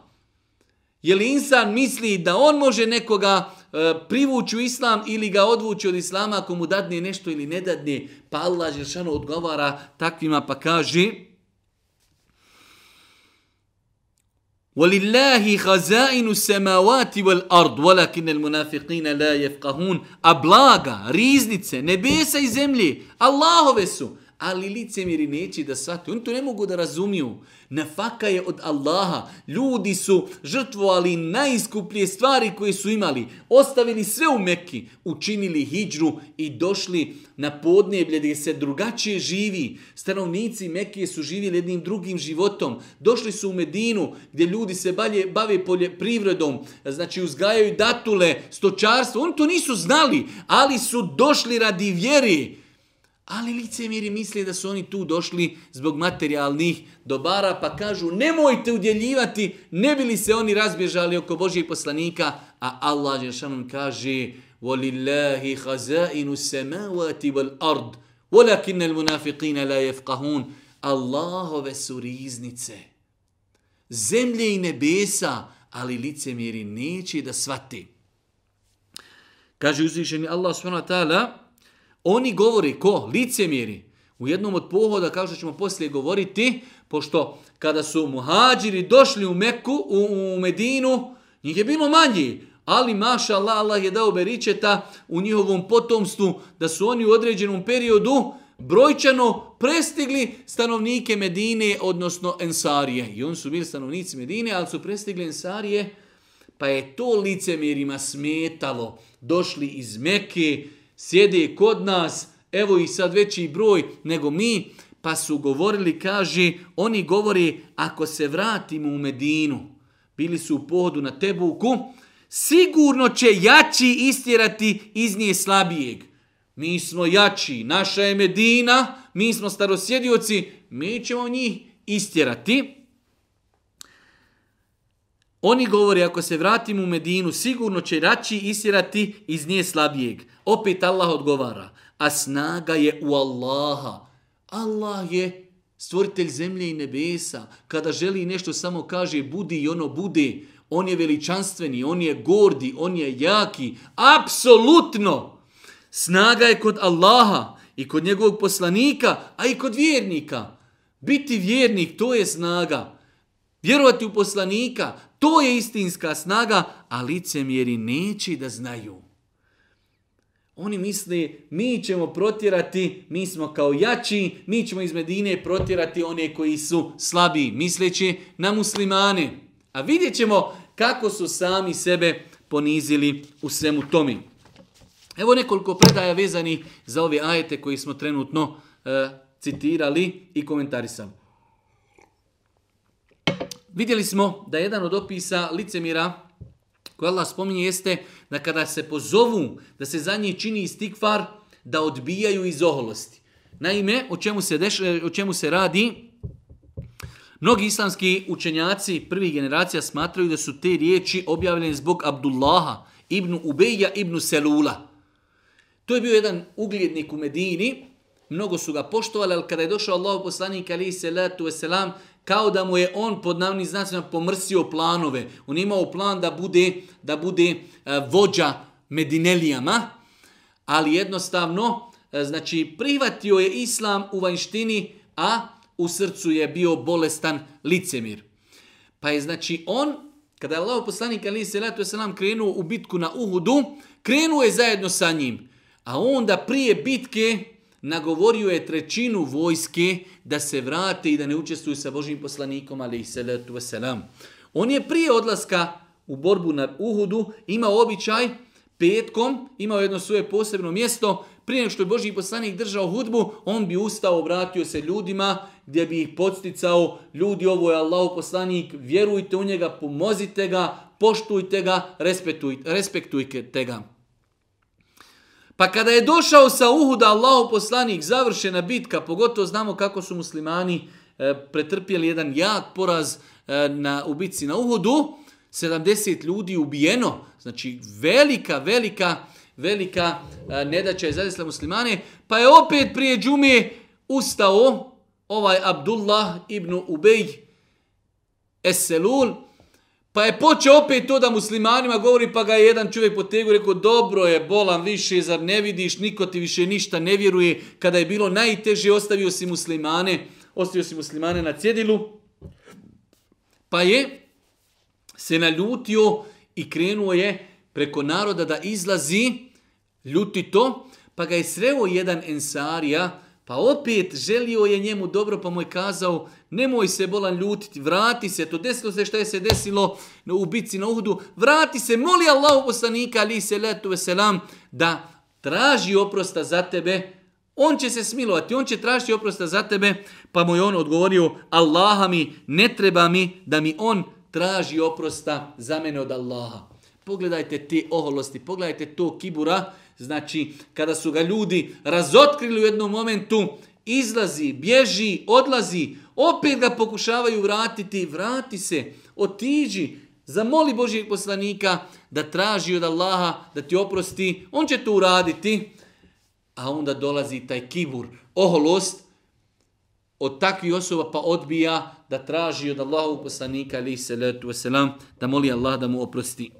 Je li insan misli da on može nekoga E, privući u islam ili ga odvući od islama ako mu dadne nešto ili ne dadne, pa Allah Žešano odgovara takvima pa kaže وَلِلَّهِ خَزَائِنُ السَّمَاوَاتِ وَالْأَرْضِ وَلَكِنَ الْمُنَافِقِينَ لَا يَفْقَهُونَ A blaga, riznice, nebesa i zemlje, Allahove su, ali licemiri neće da shvate. Oni to ne mogu da razumiju. Nafaka je od Allaha. Ljudi su žrtvovali najskuplje stvari koje su imali. Ostavili sve u Mekki, učinili hijđru i došli na podneblje gdje se drugačije živi. Stanovnici Mekije su živjeli jednim drugim životom. Došli su u Medinu gdje ljudi se balje, bave polje, privredom, znači uzgajaju datule, stočarstvo. Oni to nisu znali, ali su došli radi vjeri. Ali licemiri misle da su oni tu došli zbog materijalnih dobara, pa kažu nemojte udjeljivati, ne bili se oni razbježali oko Božijeg poslanika, a Allah Žešanom kaže وَلِلَّهِ خَزَائِنُ السَّمَاوَاتِ وَالْأَرْضِ وَلَكِنَّ الْمُنَافِقِينَ لَا يَفْقَهُونَ Allahove su riznice, zemlje i nebesa, ali licemiri neće da svati. Kaže uzvišeni Allah subhanahu wa ta'ala, Oni govori ko? Licemiri. U jednom od pohoda, kao što ćemo poslije govoriti, pošto kada su muhađiri došli u Meku, u, u Medinu, njih je bilo manji. Ali maša Allah, Allah je dao beričeta u njihovom potomstvu da su oni u određenom periodu brojčano prestigli stanovnike Medine, odnosno Ensarije. I oni su bili stanovnici Medine, ali su prestigli Ensarije, pa je to licemirima smetalo. Došli iz Mekije, sjede kod nas, evo i sad veći broj nego mi, pa su govorili, kaže, oni govori, ako se vratimo u Medinu, bili su u pohodu na Tebuku, sigurno će jači istjerati iz nje slabijeg. Mi smo jači, naša je Medina, mi smo starosjedioci, mi ćemo njih istjerati. Oni govori ako se vratim u Medinu, sigurno će raći isjerati iz nje slabijeg. Opet Allah odgovara, a snaga je u Allaha. Allah je stvoritelj zemlje i nebesa. Kada želi nešto samo kaže budi i ono bude. On je veličanstveni, on je gordi, on je jaki. Apsolutno! Snaga je kod Allaha i kod njegovog poslanika, a i kod vjernika. Biti vjernik, to je snaga. Vjerovati u poslanika, To je istinska snaga, a licemjeri neće da znaju. Oni misle, mi ćemo protjerati, mi smo kao jači, mi ćemo iz Medine protjerati one koji su slabi, misleći na muslimane. A vidjet ćemo kako su sami sebe ponizili u svemu tomi. Evo nekoliko predaja vezani za ove ajete koji smo trenutno e, citirali i komentarisali. Vidjeli smo da jedan od opisa licemira koje Allah spominje jeste da kada se pozovu da se za njih čini istikvar, da odbijaju iz oholosti. Naime, o čemu se, deš, e, o čemu se radi? Mnogi islamski učenjaci prvih generacija smatraju da su te riječi objavljene zbog Abdullaha, Ibnu Ubeja, Ibnu Selula. To je bio jedan uglednik u Medini, mnogo su ga poštovali, ali kada je došao Allah poslanik, ali i selatu veselam, kao da mu je on pod navnim znacima pomrsio planove. On imao plan da bude, da bude e, vođa Medinelijama, ali jednostavno, e, znači, prihvatio je islam u vanjštini, a u srcu je bio bolestan licemir. Pa je, znači, on, kada je Allah poslanik Ali Selatu je nam krenuo u bitku na Uhudu, krenuo je zajedno sa njim, a onda prije bitke, nagovorio je trećinu vojske da se vrate i da ne učestvuju sa Božim poslanikom, ali i salatu wasalam. On je prije odlaska u borbu na Uhudu imao običaj petkom, imao jedno svoje posebno mjesto, prije nego što je Boži poslanik držao hudbu, on bi ustao, obratio se ljudima gdje bi ih podsticao, ljudi ovo je Allah poslanik, vjerujte u njega, pomozite ga, poštujte ga, respektujte ga. Pa kada je došao sa Uhuda Allahu poslanik, završena bitka, pogotovo znamo kako su muslimani e, pretrpjeli jedan jak poraz e, na ubici na Uhudu, 70 ljudi ubijeno, znači velika, velika, velika e, nedaća je zadesla muslimane, pa je opet prije džume ustao ovaj Abdullah ibn Ubej Eselul Pa je počeo opet to da muslimanima govori, pa ga je jedan čovjek po tegu rekao, dobro je, bolan više, zar ne vidiš, niko ti više ništa ne vjeruje, kada je bilo najteže, ostavio si muslimane, ostavio si muslimane na cjedilu, pa je se naljutio i krenuo je preko naroda da izlazi ljutito, pa ga je sreo jedan ensarija, Pa opet želio je njemu dobro, pa mu je kazao, nemoj se bolan ljutiti, vrati se, to desilo se što je se desilo u bici na Uhudu, vrati se, moli Allahu poslanika, ali se letu veselam, da traži oprosta za tebe, on će se smilovati, on će tražiti oprosta za tebe, pa mu je on odgovorio, Allaha mi, ne treba mi da mi on traži oprosta za mene od Allaha. Pogledajte te oholosti, pogledajte to kibura, Znači, kada su ga ljudi razotkrili u jednom momentu, izlazi, bježi, odlazi, opet ga pokušavaju vratiti, vrati se, otiđi, zamoli Božijeg poslanika da traži od Allaha da ti oprosti, on će to uraditi, a onda dolazi taj kibur, oholost, od takvih osoba pa odbija da traži od Allahovog poslanika, ali se letu selam da moli Allah da mu oprosti.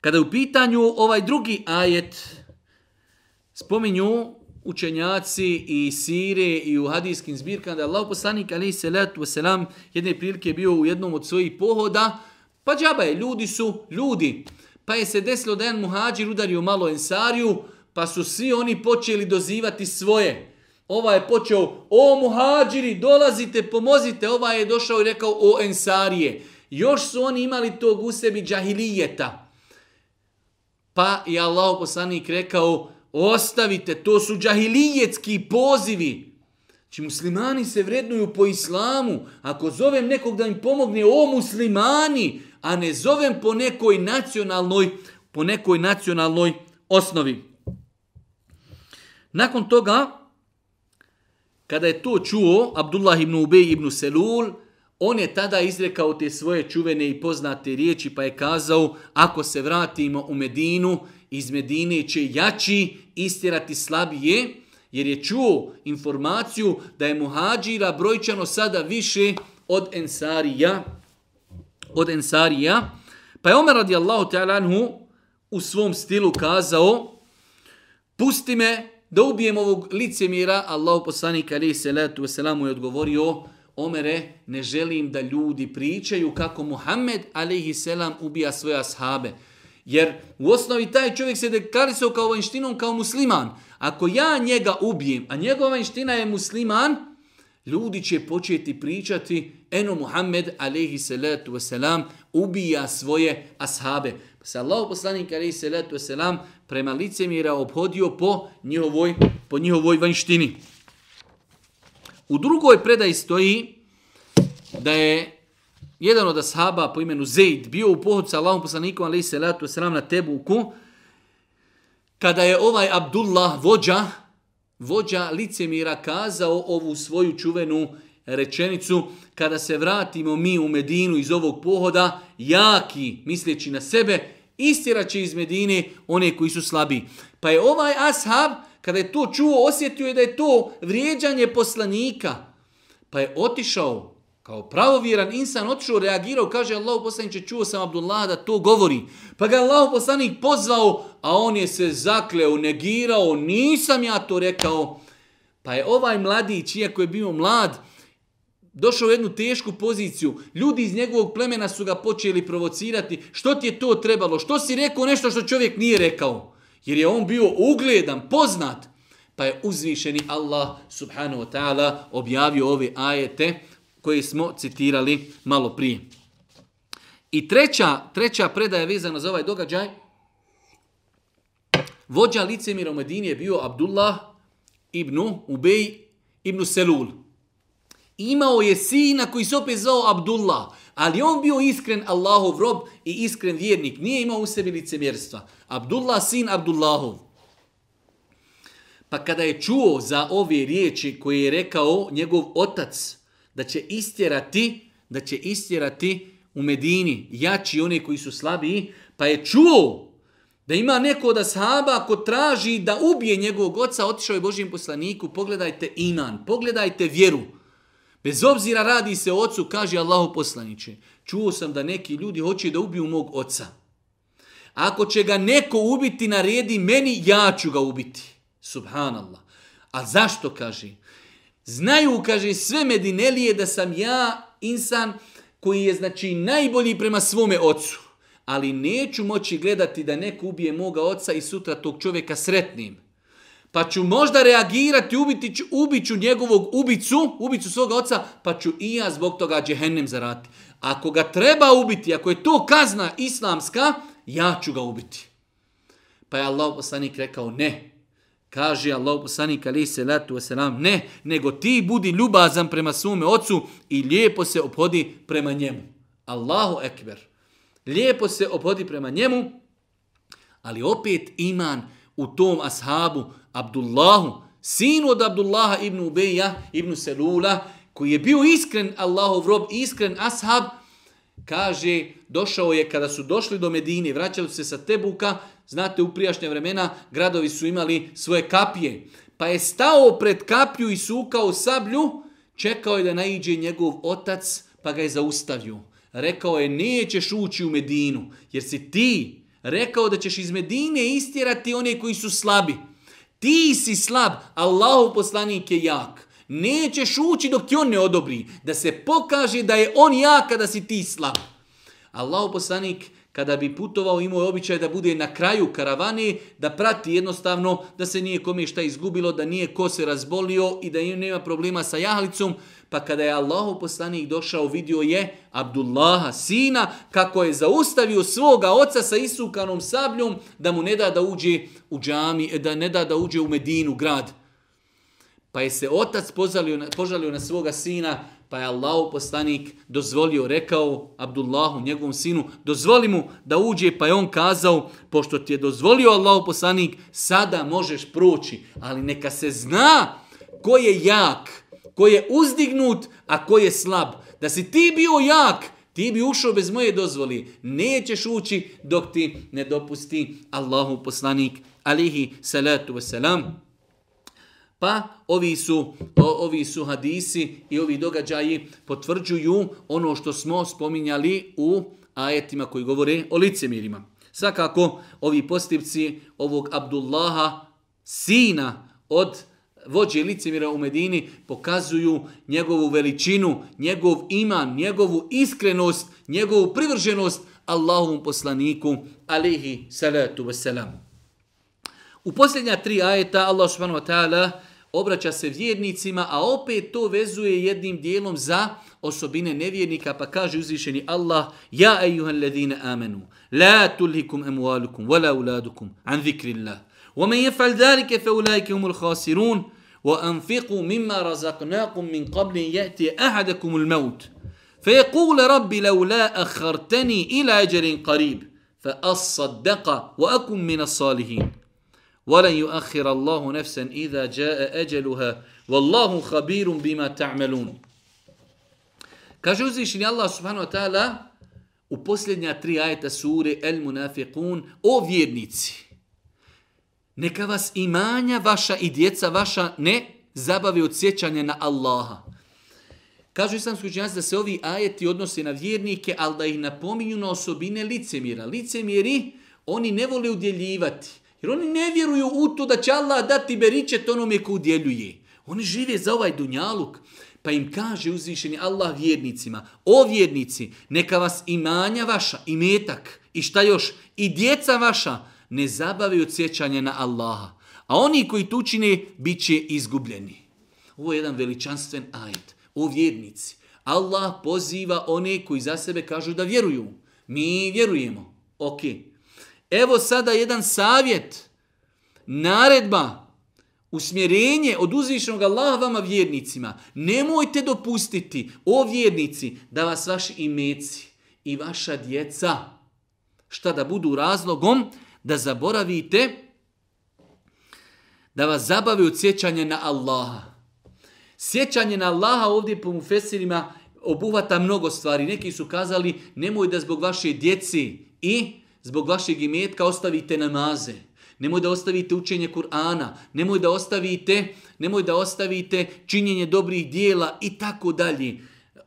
Kada je u pitanju ovaj drugi ajet, spominju učenjaci i sire i u hadijskim zbirkama da je Allah poslanik alaih salatu wasalam jedne prilike bio u jednom od svojih pohoda, pa džaba je, ljudi su ljudi. Pa je se desilo da jedan muhađir udario malo ensariju, pa su svi oni počeli dozivati svoje. Ova je počeo, o muhađiri, dolazite, pomozite. Ova je došao i rekao, o ensarije. Još su oni imali tog u sebi džahilijeta. Pa i Allah poslanik rekao, ostavite, to su džahilijetski pozivi. Či znači, muslimani se vrednuju po islamu, ako zovem nekog da im pomogne, o muslimani, a ne zovem po nekoj nacionalnoj, po nekoj nacionalnoj osnovi. Nakon toga, kada je to čuo Abdullah ibn Ubej ibn Selul, On je tada izrekao te svoje čuvene i poznate riječi pa je kazao ako se vratimo u Medinu, iz Medine će jači istirati slabije jer je čuo informaciju da je muhađira brojčano sada više od ensarija. Od ensarija. Pa je Omer radijallahu ta'ala anhu u svom stilu kazao pusti me da ubijem ovog licemira. Allahu poslanik alaihi salatu wasalamu je odgovorio Omere, ne želim da ljudi pričaju kako Muhammed a.s. ubija svoje ashabe. Jer u osnovi taj čovjek se dekarisao kao vanjštinom, kao musliman. Ako ja njega ubijem, a njegova vanjština je musliman, ljudi će početi pričati eno Muhammed a.s. ubija svoje ashabe. Pa se Allah poslanik a.s. prema licemira obhodio po njihovoj, po njihovoj vanjštini. U drugoj predaji stoji da je jedan od ashaba po imenu Zaid bio u pohod sa Allahom poslanikom alaihi salatu wasalam na Tebuku kada je ovaj Abdullah vođa vođa licemira kazao ovu svoju čuvenu rečenicu kada se vratimo mi u Medinu iz ovog pohoda jaki misleći na sebe istiraće iz Medine one koji su slabi. Pa je ovaj ashab kada je to čuo, osjetio je da je to vrijeđanje poslanika. Pa je otišao, kao pravovjeran insan, otišao, reagirao, kaže Allah poslaniče, čuo sam Abdullah da to govori. Pa ga Allah poslanik pozvao, a on je se zakleo, negirao, nisam ja to rekao. Pa je ovaj mladić, iako je bio mlad, došao u jednu tešku poziciju. Ljudi iz njegovog plemena su ga počeli provocirati. Što ti je to trebalo? Što si rekao nešto što čovjek nije rekao? Jer je on bio ugledan, poznat, pa je uzvišeni Allah subhanahu wa ta'ala objavio ove ajete koje smo citirali malo prije. I treća, treća predaja vezana za ovaj događaj, vođa lice Miromedini je bio Abdullah ibn Ubej ibn Selul. Imao je sina koji se opet zvao Abdullah. Ali on bio iskren Allahov rob i iskren vjernik. Nije imao u sebi licemjerstva. Abdullah, sin Abdullahov. Pa kada je čuo za ove riječi koje je rekao njegov otac, da će istjerati, da će istjerati u Medini jači one koji su slabiji, pa je čuo da ima neko od ashaba ko traži da ubije njegovog oca, otišao je Božijem poslaniku, pogledajte iman, pogledajte vjeru. Bez obzira radi se o ocu, kaže Allahu poslaniće. Čuo sam da neki ljudi hoće da ubiju mog oca. Ako će ga neko ubiti na redi meni, ja ću ga ubiti. Subhanallah. A zašto, kaže? Znaju, kaže, sve medinelije da sam ja insan koji je, znači, najbolji prema svome ocu. Ali neću moći gledati da neko ubije moga oca i sutra tog čovjeka sretnim pa ću možda reagirati, ubiti ću, ubiću njegovog ubicu, ubicu svog oca, pa ću i ja zbog toga džehennem zarati. Ako ga treba ubiti, ako je to kazna islamska, ja ću ga ubiti. Pa je Allah poslanik rekao ne. Kaže Allah poslanik ali se letu wasalam, ne, nego ti budi ljubazan prema svome ocu i lijepo se opodi prema njemu. Allahu ekber. Lijepo se opodi prema njemu, ali opet iman, u tom ashabu Abdullahu, sinu od Abdullaha ibn Ubeja, ibn Selula, koji je bio iskren Allahov rob, iskren ashab, kaže, došao je kada su došli do Medine, vraćali se sa Tebuka, znate, u prijašnje vremena gradovi su imali svoje kapije, pa je stao pred kapju i sukao sablju, čekao je da naiđe njegov otac, pa ga je zaustavio. Rekao je, nećeš ući u Medinu, jer si ti rekao da ćeš iz Medine istjerati one koji su slabi. Ti si slab, Allahu poslanik je jak. Nećeš ući dok ti on ne odobri, da se pokaže da je on jak kada si ti slab. Allahu poslanik kada bi putovao imao je običaj da bude na kraju karavane, da prati jednostavno da se nije kome šta izgubilo, da nije ko se razbolio i da nema problema sa jahalicom, pa kada je Allahu poslanik došao, vidio je Abdullaha, sina, kako je zaustavio svoga oca sa isukanom sabljom da mu ne da da uđe u džami, e, da ne da da uđe u Medinu, grad. Pa je se otac pozalio, požalio na svoga sina, pa je Allahu poslanik dozvolio, rekao Abdullahu, njegovom sinu, dozvoli mu da uđe, pa je on kazao, pošto ti je dozvolio Allahu poslanik, sada možeš proći, ali neka se zna ko je jak, ko je uzdignut, a ko je slab. Da si ti bio jak, ti bi ušao bez moje dozvoli. Nećeš ući dok ti ne dopusti Allahu poslanik alihi salatu wasalam. Pa ovi su, o, ovi su hadisi i ovi događaji potvrđuju ono što smo spominjali u ajetima koji govore o licemirima. Svakako, ovi postipci ovog Abdullaha, sina od vođe licemira u Medini pokazuju njegovu veličinu, njegov iman, njegovu iskrenost, njegovu privrženost Allahovom poslaniku, alihi salatu wasalam. U posljednja tri ajeta Allah subhanahu wa ta'ala obraća se vjernicima, a opet to vezuje jednim dijelom za osobine nevjernika, pa kaže uzvišeni Allah, Ja ejuhan ledine amenu, la tulhikum emualukum, wala uladukum, an zikrillah. Omen je fal dalike fe ulajke umul hasirun, وأنفقوا مما رزقناكم من قبل يأتي أحدكم الموت فيقول رب لولا أخرتني إلى أجل قريب فأصدق وأكن من الصالحين ولن يؤخر الله نفسا إذا جاء أجلها والله خبير بما تعملون Kaže uzvišeni الله سبحانه وتعالى ta'ala تري آية سورة المنافقون أو فيرنيتسي neka vas imanja vaša i djeca vaša ne zabavi od sjećanja na Allaha. Kažu islamski učinjaci da se ovi ajeti odnose na vjernike, ali da ih napominju na osobine licemira. Licemiri, oni ne vole udjeljivati. Jer oni ne vjeruju u to da će Allah dati beričet onom je ko udjeljuje. Oni žive za ovaj dunjaluk. Pa im kaže uzvišeni Allah vjernicima, o vjernici, neka vas imanja vaša, i metak, i šta još, i djeca vaša, ne zabave od sjećanja na Allaha. A oni koji tu čine, bit će izgubljeni. Ovo je jedan veličanstven ajd. O vjernici. Allah poziva one koji za sebe kažu da vjeruju. Mi vjerujemo. Ok. Evo sada jedan savjet. Naredba. Usmjerenje od uzvišnog Allah vama vjernicima. Nemojte dopustiti, o vjernici, da vas vaši imeci i vaša djeca šta da budu razlogom da zaboravite da vas zabave od sjećanja na Allaha. Sjećanje na Allaha ovdje po mufesirima obuvata mnogo stvari. Neki su kazali nemoj da zbog vaše djeci i zbog vašeg imetka ostavite namaze. Nemoj da ostavite učenje Kur'ana, nemoj da ostavite, nemoj da ostavite činjenje dobrih dijela i tako dalje.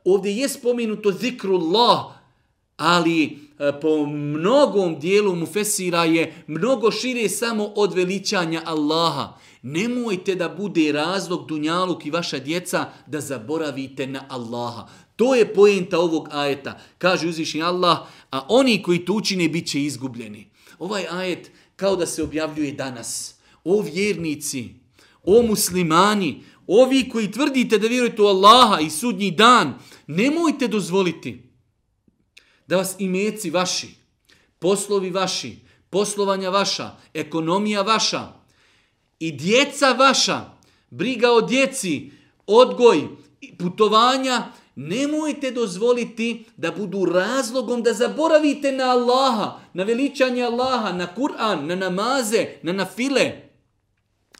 Ovdje je spomenuto zikrullah, ali E, po mnogom dijelu mu fesira je mnogo šire samo od veličanja Allaha. Nemojte da bude razlog Dunjaluk i vaša djeca da zaboravite na Allaha. To je pojenta ovog ajeta. Kaže uzvišnji Allah, a oni koji to učine bit će izgubljeni. Ovaj ajet kao da se objavljuje danas. O vjernici, o muslimani, ovi koji tvrdite da vjerujete u Allaha i sudnji dan, nemojte dozvoliti da vas imeci vaši, poslovi vaši, poslovanja vaša, ekonomija vaša i djeca vaša, briga o djeci, odgoj, putovanja, nemojte dozvoliti da budu razlogom da zaboravite na Allaha, na veličanje Allaha, na Kur'an, na namaze, na nafile.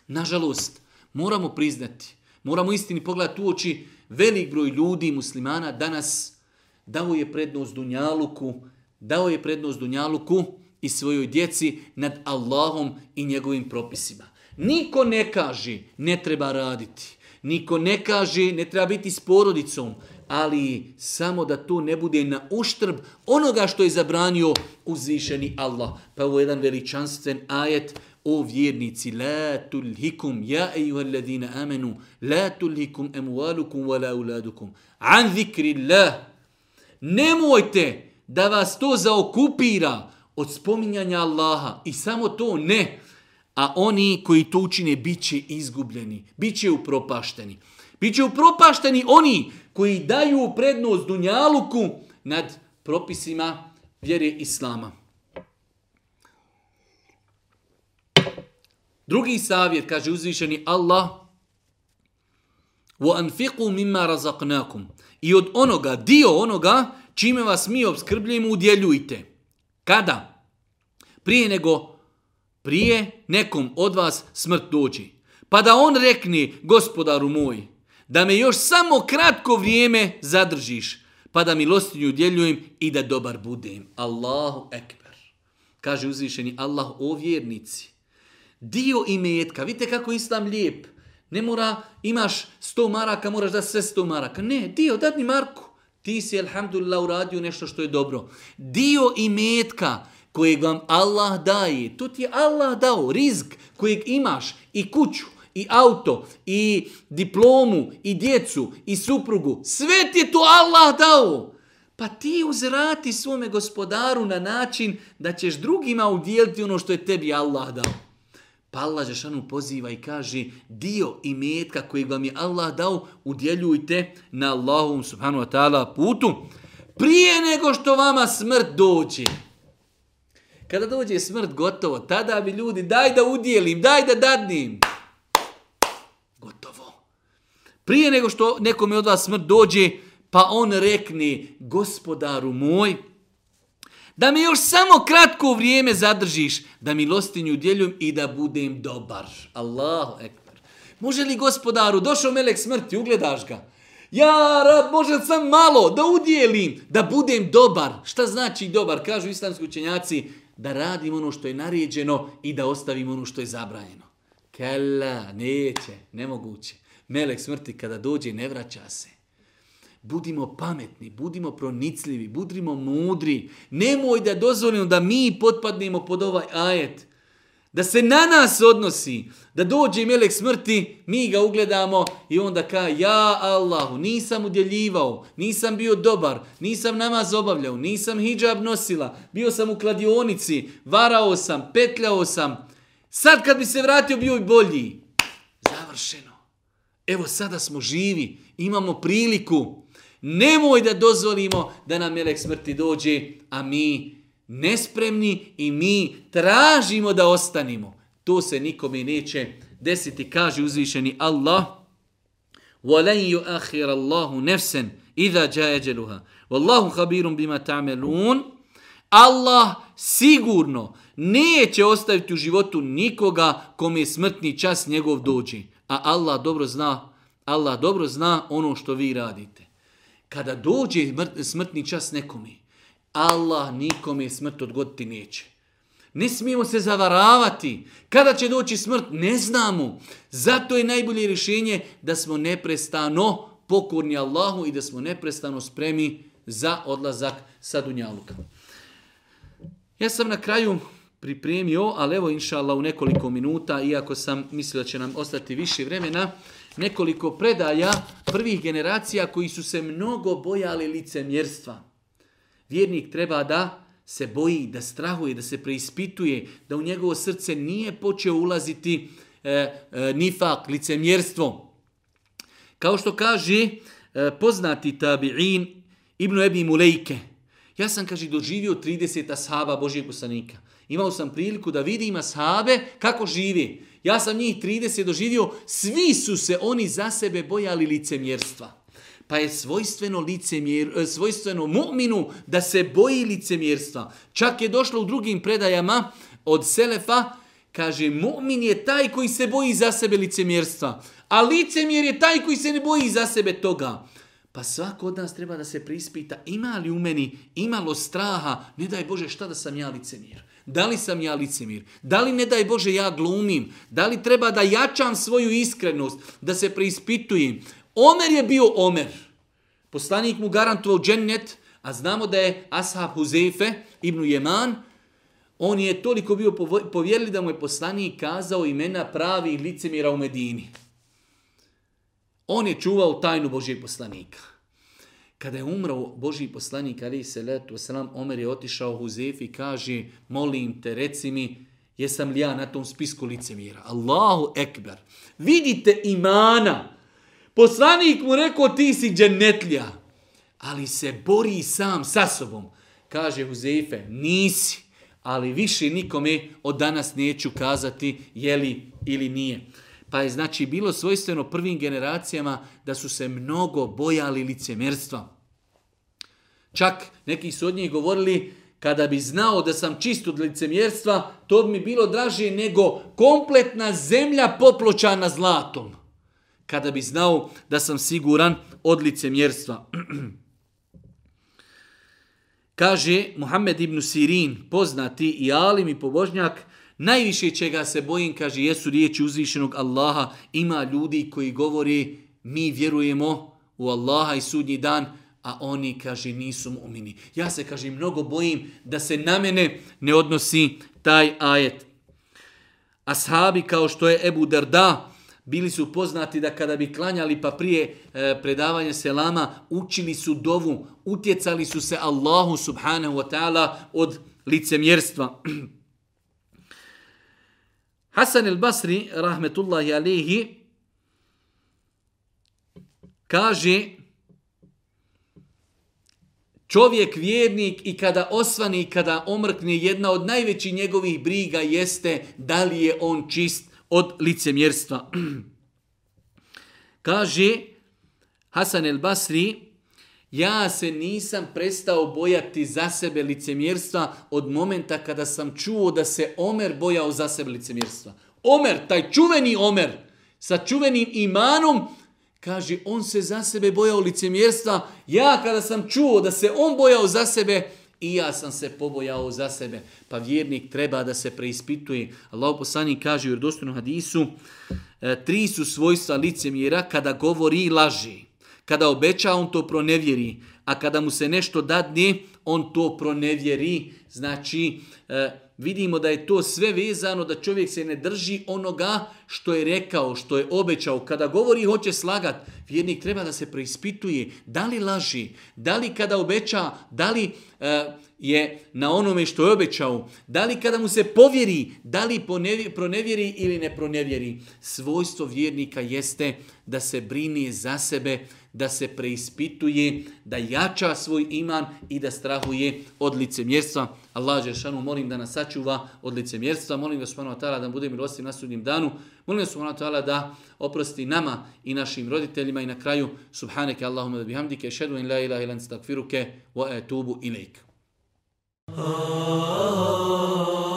Nažalost, moramo priznati, moramo istini pogledati u oči velik broj ljudi muslimana danas dao je prednost Dunjaluku, dao je prednost Dunjaluku i svojoj djeci nad Allahom i njegovim propisima. Niko ne kaže ne treba raditi, niko ne kaže ne treba biti s porodicom, ali samo da to ne bude na uštrb onoga što je zabranio uzvišeni Allah. Pa ovo je jedan veličanstven ajet, o vjernici, la tulhikum, ja ejuha ladina amenu, la tulhikum emualukum wa la uladukum, an zikri Allah, nemojte da vas to zaokupira od spominjanja Allaha i samo to ne. A oni koji to učine bit će izgubljeni, bit će upropašteni. Bit će upropašteni oni koji daju prednost Dunjaluku nad propisima vjere Islama. Drugi savjet kaže uzvišeni Allah: "Wa anfiqu mimma razaqnakum." i od onoga, dio onoga, čime vas mi obskrbljujemo, udjeljujte. Kada? Prije nego prije nekom od vas smrt dođi. Pa da on rekne, gospodaru moj, da me još samo kratko vrijeme zadržiš, pa da milostinju udjeljujem i da dobar budem. Allahu ekber. Kaže uzvišeni Allah o vjernici. Dio imetka. Vidite kako islam lijep. Ne mora, imaš 100 maraka, moraš da sve 100 maraka. Ne, dio, dadni Marku. Ti si, alhamdulillah, uradio nešto što je dobro. Dio i metka kojeg vam Allah daje, to ti je Allah dao, rizg kojeg imaš i kuću, i auto, i diplomu, i djecu, i suprugu, sve ti je to Allah dao. Pa ti uzrati svome gospodaru na način da ćeš drugima udjeliti ono što je tebi Allah dao. Pa Allah Žešanu poziva i kaže dio imetka kojeg vam je Allah dao udjeljujte na Allahom subhanu wa ta'ala putu prije nego što vama smrt dođe. Kada dođe smrt gotovo, tada bi ljudi daj da udjelim, daj da dadnim. Gotovo. Prije nego što nekome od vas smrt dođe, pa on rekne gospodaru moj, Da me još samo kratko vrijeme zadržiš, da milostinju udjeljujem i da budem dobar. Allahu ekber. Može li gospodaru, došao melek smrti, ugledaš ga. Ja, rab, može sam malo da udjelim, da budem dobar. Šta znači dobar? Kažu islamski učenjaci, da radim ono što je naređeno i da ostavim ono što je zabranjeno. Kella, neće, nemoguće. Melek smrti kada dođe, ne vraća se. Budimo pametni, budimo pronicljivi, budimo mudri. Nemoj da dozvolimo da mi potpadnemo pod ovaj ajet. Da se na nas odnosi, da dođe melek smrti, mi ga ugledamo i onda ka ja Allahu, nisam udjeljivao, nisam bio dobar, nisam namaz obavljao, nisam hijab nosila, bio sam u kladionici, varao sam, petljao sam. Sad kad bi se vratio bio bi bolji. Završeno. Evo sada smo živi, imamo priliku. Nemoj da dozvolimo da nam melek smrti dođe, a mi nespremni i mi tražimo da ostanimo. To se nikome neće desiti, kaže uzvišeni Allah. وَلَنْ يُؤَخِرَ اللَّهُ نَفْسًا إِذَا جَاَجَلُهَا وَاللَّهُ خَبِيرٌ بِمَا تَعْمَلُونَ Allah sigurno neće ostaviti u životu nikoga kom je smrtni čas njegov dođi. A Allah dobro zna, Allah dobro zna ono što vi radite kada dođe smrtni čas nekome, Allah nikome smrt odgoditi neće. Ne smijemo se zavaravati. Kada će doći smrt, ne znamo. Zato je najbolje rješenje da smo neprestano pokorni Allahu i da smo neprestano spremi za odlazak sa Dunjaluka. Ja sam na kraju pripremio, ali evo inša Allah, u nekoliko minuta, iako sam mislio da će nam ostati više vremena, nekoliko predaja prvih generacija koji su se mnogo bojali licemjerstva. Vjernik treba da se boji, da strahuje, da se preispituje, da u njegovo srce nije počeo ulaziti e, e, nifak, licemjerstvo. Kao što kaže e, poznati tabi'in Ibnu Ebi Mulejke, ja sam, kaže, doživio 30 ashaba Božijeg poslanika. Imao sam priliku da vidim ashabe kako živi. Ja sam njih 30 doživio, svi su se oni za sebe bojali licemjerstva. Pa je svojstveno, licemjer, e, svojstveno mu'minu da se boji licemjerstva. Čak je došlo u drugim predajama od Selefa, kaže mu'min je taj koji se boji za sebe licemjerstva, a licemjer je taj koji se ne boji za sebe toga. Pa svako od nas treba da se prispita ima li u meni imalo straha, ne daj Bože šta da sam ja licemjer. Da li sam ja licemir? Da li ne daj Bože ja glumim? Da li treba da jačam svoju iskrenost? Da se preispitujem? Omer je bio Omer. Poslanik mu garantuo džennet, a znamo da je Ashab Huzefe ibn Jeman, on je toliko bio povjerili da mu je poslanik kazao imena pravih licemira u Medini. On je čuvao tajnu Božijeg poslanika. Kada je umrao Boži poslanik, ali se letu selam Omer je otišao Huzefi i kaže, molim te, reci mi, jesam li ja na tom spisku licemira? Allahu ekber. Vidite imana. Poslanik mu rekao, ti si džennetlija. Ali se bori sam sa sobom. Kaže Huzefe, nisi. Ali više nikome od danas neću kazati jeli ili nije. Pa je znači bilo svojstveno prvim generacijama da su se mnogo bojali licemerstva. Čak neki su od njih govorili kada bi znao da sam čist od licemjerstva, to bi mi bilo draže nego kompletna zemlja popločana zlatom. Kada bi znao da sam siguran od licemjerstva. Kaže Muhammed ibn Sirin, poznati i alim i pobožnjak, Najviše čega se bojim, kaže, jesu riječi uzvišenog Allaha. Ima ljudi koji govori, mi vjerujemo u Allaha i sudnji dan, a oni, kaže, nisu mu'mini. Ja se, kaže, mnogo bojim da se na mene ne odnosi taj ajet. Ashabi, kao što je Ebu Darda, bili su poznati da kada bi klanjali pa prije e, predavanja selama, učili su dovu, utjecali su se Allahu subhanahu wa ta'ala od licemjerstva. mjerstva. Hasan el Basri, rahmetullahi alihi, kaže čovjek vjernik i kada osvani i kada omrkne, jedna od najvećih njegovih briga jeste da li je on čist od licemjerstva. kaže Hasan el Basri, Ja se nisam prestao bojati za sebe licemjerstva od momenta kada sam čuo da se Omer bojao za sebe licemjerstva. Omer, taj čuveni Omer, sa čuvenim imanom, kaže, on se za sebe bojao licemjerstva. Ja kada sam čuo da se on bojao za sebe, i ja sam se pobojao za sebe. Pa vjernik treba da se preispituje. Allah poslanik kaže u Erdostinu hadisu, e, tri su svojstva licemjera kada govori laži. laži. Kada obeća, on to pronevjeri, a kada mu se nešto dadne, on to pronevjeri. Znači, e, vidimo da je to sve vezano, da čovjek se ne drži onoga što je rekao, što je obećao. Kada govori, hoće slagat, vjernik treba da se preispituje, da li laži, da li kada obeća, da li... E, je na onome što je obećao. Da li kada mu se povjeri, da li pronevjeri ili ne pronevjeri. Svojstvo vjernika jeste da se brini za sebe, da se preispituje, da jača svoj iman i da strahuje od licemjerstva. Allah Žešanu, molim da nas sačuva od licemjerstva, molim da Subhanahu Atala da bude milostiv na sudnjem danu, molim da Subhanahu Atala da oprosti nama i našim roditeljima i na kraju Subhaneke Allahumma da bihamdike, šedu in la ilaha ilan stakfiruke, wa etubu ilaik. Oh, ah. oh, oh.